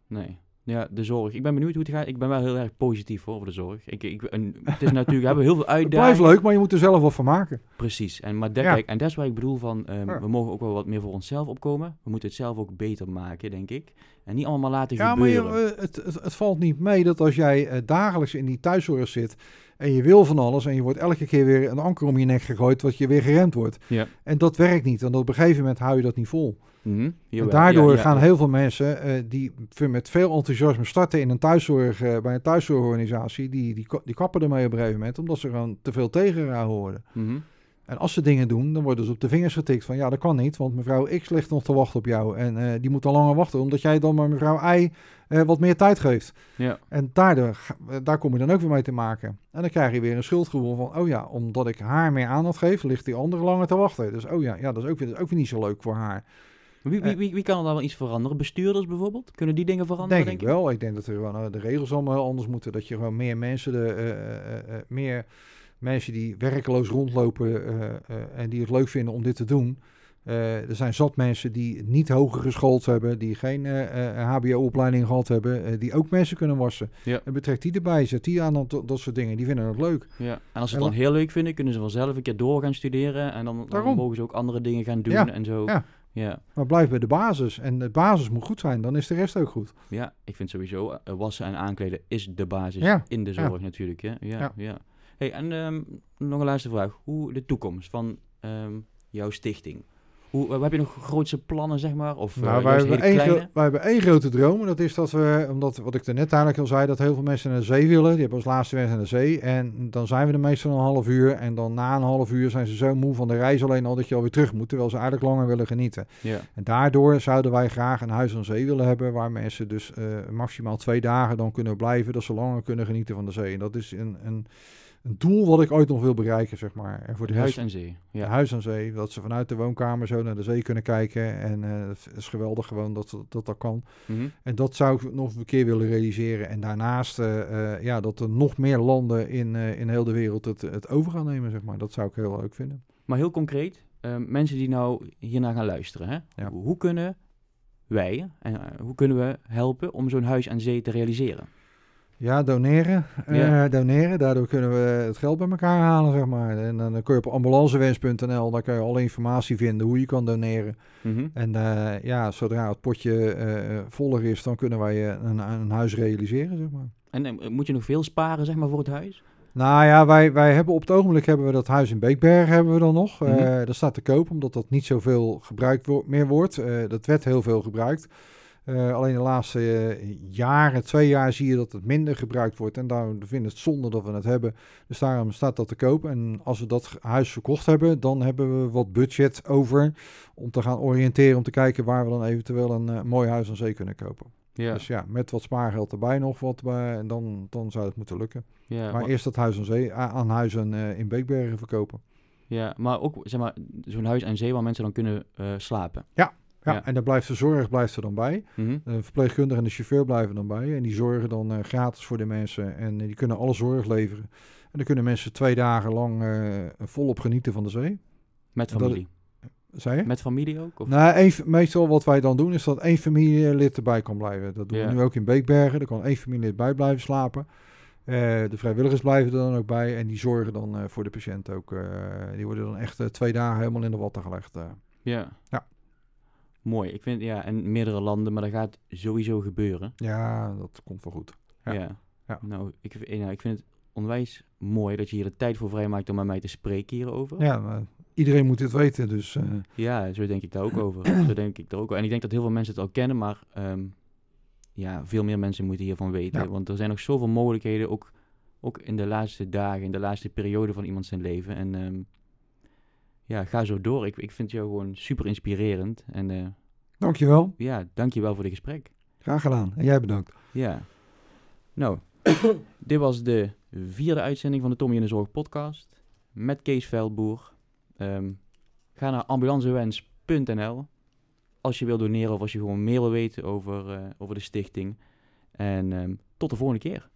S1: Nee. Ja, de zorg. Ik ben benieuwd hoe het gaat. Ik ben wel heel erg positief hoor, over de zorg. Ik, ik, en het is natuurlijk, we hebben heel veel
S2: Het
S1: uitdagingen.
S2: blijft leuk, maar je moet er zelf wat van maken.
S1: Precies. En, maar dat,
S2: Ja.
S1: en dat is waar ik bedoel van, ehm,
S2: Ja.
S1: we mogen ook wel wat meer voor onszelf opkomen. We moeten het zelf ook beter maken, denk ik. En niet allemaal laten
S2: Ja, maar
S1: gebeuren.
S2: je, eh, het, het, het valt niet mee dat als jij eh, dagelijks in die thuiszorg zit en je wil van alles en je wordt elke keer weer een anker om je nek gegooid, wat je weer geremd wordt.
S1: Ja.
S2: En dat werkt niet, want op een gegeven moment hou je dat niet vol.
S1: Mhm,
S2: En daardoor
S1: Ja, ja,
S2: gaan heel veel mensen eh, die met veel enthousiasme starten in een thuiszorg, eh, bij een thuiszorgorganisatie, die, die, die kappen ermee op een gegeven moment, omdat ze gewoon te veel tegengehouden worden.
S1: Mhm.
S2: En als ze dingen doen, dan worden ze op de vingers getikt van ja, dat kan niet, want mevrouw X ligt nog te wachten op jou. En eh, die moet al langer wachten, omdat jij dan maar mevrouw Y eh, wat meer tijd geeft.
S1: Ja.
S2: En daardoor, eh, daar kom je dan ook weer mee te maken. En dan krijg je weer een schuldgevoel van, oh ja, omdat ik haar meer aandacht geef, ligt die andere langer te wachten. Dus oh ja, ja dat, is ook weer, dat is ook weer niet zo leuk voor haar.
S1: Wie, wie, wie, wie kan er dan wel iets veranderen? Bestuurders bijvoorbeeld? Kunnen die dingen veranderen,
S2: denk ik
S1: je?
S2: wel. Ik denk dat er eh, de regels allemaal anders moeten. Dat je gewoon meer mensen, de, meer mensen die werkeloos rondlopen eh, eh, en die het leuk vinden om dit te doen. Eh, er zijn zat mensen die niet hoger geschoold hebben, die geen HBO-opleiding gehad hebben, die ook mensen kunnen wassen.
S1: Ja.
S2: En betrekt die erbij, zet die aan dat, dat soort dingen. Die vinden het leuk.
S1: Ja. En als ze het dan heel leuk vinden, kunnen ze vanzelf een keer door gaan studeren. En dan, mogen ze ook andere dingen gaan doen
S2: Ja,
S1: en zo.
S2: ja.
S1: Ja.
S2: Maar blijf bij de basis. En de basis moet goed zijn, dan is de rest ook goed.
S1: Ja, ik vind sowieso wassen en aankleden is de basis
S2: Ja,
S1: in de
S2: ja.
S1: zorg natuurlijk. Hè? Ja, ja.
S2: Ja.
S1: Hey, en ehm, nog een laatste vraag. Hoe de toekomst van ehm, jouw stichting? Hoe, eh, heb je nog grootste plannen, zeg maar? Of eh,
S2: Nou, wij hebben, één wij hebben één grote droom. En dat is dat we, omdat wat ik er net eigenlijk al zei, dat heel veel mensen naar de zee willen. Die hebben als laatste weg naar de zee. En dan zijn we er meestal een half uur. En dan na een half uur zijn ze zo moe van de reis alleen al dat je alweer terug moet. Terwijl ze eigenlijk langer willen genieten.
S1: Ja.
S2: En daardoor zouden wij graag een huis aan zee willen hebben. Waar mensen dus eh, maximaal twee dagen dan kunnen blijven. Dat ze langer kunnen genieten van de zee. En dat is een, een, een doel wat ik ooit nog wil bereiken, zeg maar. En voor de
S1: Huis
S2: rest
S1: en zee.
S2: ja. Huis aan zee. Dat ze vanuit de woonkamer zo naar de zee kunnen kijken. En eh, het is geweldig gewoon dat dat, dat kan.
S1: Mhm.
S2: En dat zou ik nog een keer willen realiseren. En daarnaast eh, eh, ja, dat er nog meer landen in, in heel de wereld het, het over gaan nemen, zeg maar. Dat zou ik heel leuk vinden.
S1: Maar heel concreet, mensen die nou hiernaar gaan luisteren, hè?
S2: Ja.
S1: hoe kunnen wij, en hoe kunnen we helpen om zo'n huis aan zee te realiseren?
S2: Ja, doneren. eh, doneren. Daardoor kunnen we het geld bij elkaar halen, zeg maar. En dan kun je op ambulancewens.nl, daar kan je alle informatie vinden hoe je kan doneren.
S1: Mhm.
S2: En eh, ja, zodra het potje eh, voller is, dan kunnen wij een, een huis realiseren, zeg maar.
S1: En moet je nog veel sparen, zeg maar, voor het huis?
S2: Nou ja, wij, wij hebben op het ogenblik hebben we dat huis in Beekbergen hebben we dan nog.
S1: Mhm.
S2: Dat staat te koop, omdat dat niet zoveel gebruikt wo- meer wordt. Dat werd heel veel gebruikt. Eh, alleen de laatste eh, jaren, twee jaar, zie je dat het minder gebruikt wordt. En daarom vinden we het zonde dat we het hebben. Dus daarom staat dat te koop. En als we dat huis verkocht hebben, dan hebben we wat budget over om te gaan oriënteren. Om te kijken waar we dan eventueel een eh, mooi huis aan zee kunnen kopen.
S1: Ja,
S2: Dus ja, met wat spaargeld erbij nog wat bij, en dan, dan zou het moeten lukken.
S1: ja,
S2: Maar
S1: maar,
S2: eerst dat huis aan, zee, aan huizen in Beekbergen verkopen.
S1: ja, maar ook zeg maar, zo'n huis aan zee waar mensen dan kunnen slapen.
S2: Ja,
S1: Ja.
S2: en dan blijft de zorg blijft er dan bij.
S1: Mhm.
S2: De verpleegkundige en de chauffeur blijven dan bij. En die zorgen dan eh, gratis voor de mensen. En eh, die kunnen alle zorg leveren. En dan kunnen mensen twee dagen lang eh, volop genieten van de zee.
S1: Met
S2: dat-
S1: familie.
S2: Zei je?
S1: Met familie ook? Of?
S2: Nou, meestal wat wij dan doen is dat één familielid erbij kan blijven. Dat doen
S1: Ja.
S2: we nu ook in Beekbergen. Er kan één familielid bij blijven slapen. De vrijwilligers blijven er dan ook bij. En die zorgen dan voor de patiënt ook. die worden dan echt twee dagen helemaal in de watten gelegd.
S1: Ja.
S2: Ja.
S1: Mooi. Ik vind, ja, en meerdere landen, maar dat gaat sowieso gebeuren.
S2: Ja, dat komt wel goed. Ja.
S1: Ja.
S2: Ja.
S1: Nou, ik, ik vind het onwijs mooi dat je hier de tijd voor vrijmaakt om met mij te spreken hierover.
S2: Ja, maar iedereen moet dit weten. Dus eh,
S1: Ja, zo denk ik daar ook over. zo denk ik daar ook over. En ik denk dat heel veel mensen het al kennen, maar ehm, ja, veel meer mensen moeten hiervan weten.
S2: Ja.
S1: Want er zijn nog zoveel mogelijkheden, ook, ook in de laatste dagen, in de laatste periode van iemand zijn leven. En ehm, ja, ga zo door. Ik, ik vind jou gewoon super inspirerend. En eh,
S2: Dankjewel.
S1: ja, dank je wel voor dit gesprek.
S2: Graag gedaan. En jij bedankt.
S1: Ja. Nou, dit was de vierde uitzending van de Tommy in de Zorg podcast met Kees Veldboer. Ehm, ga naar ambulancewens.nl als je wil doneren of als je gewoon meer wil weten over, eh, over de stichting. En ehm, tot de volgende keer.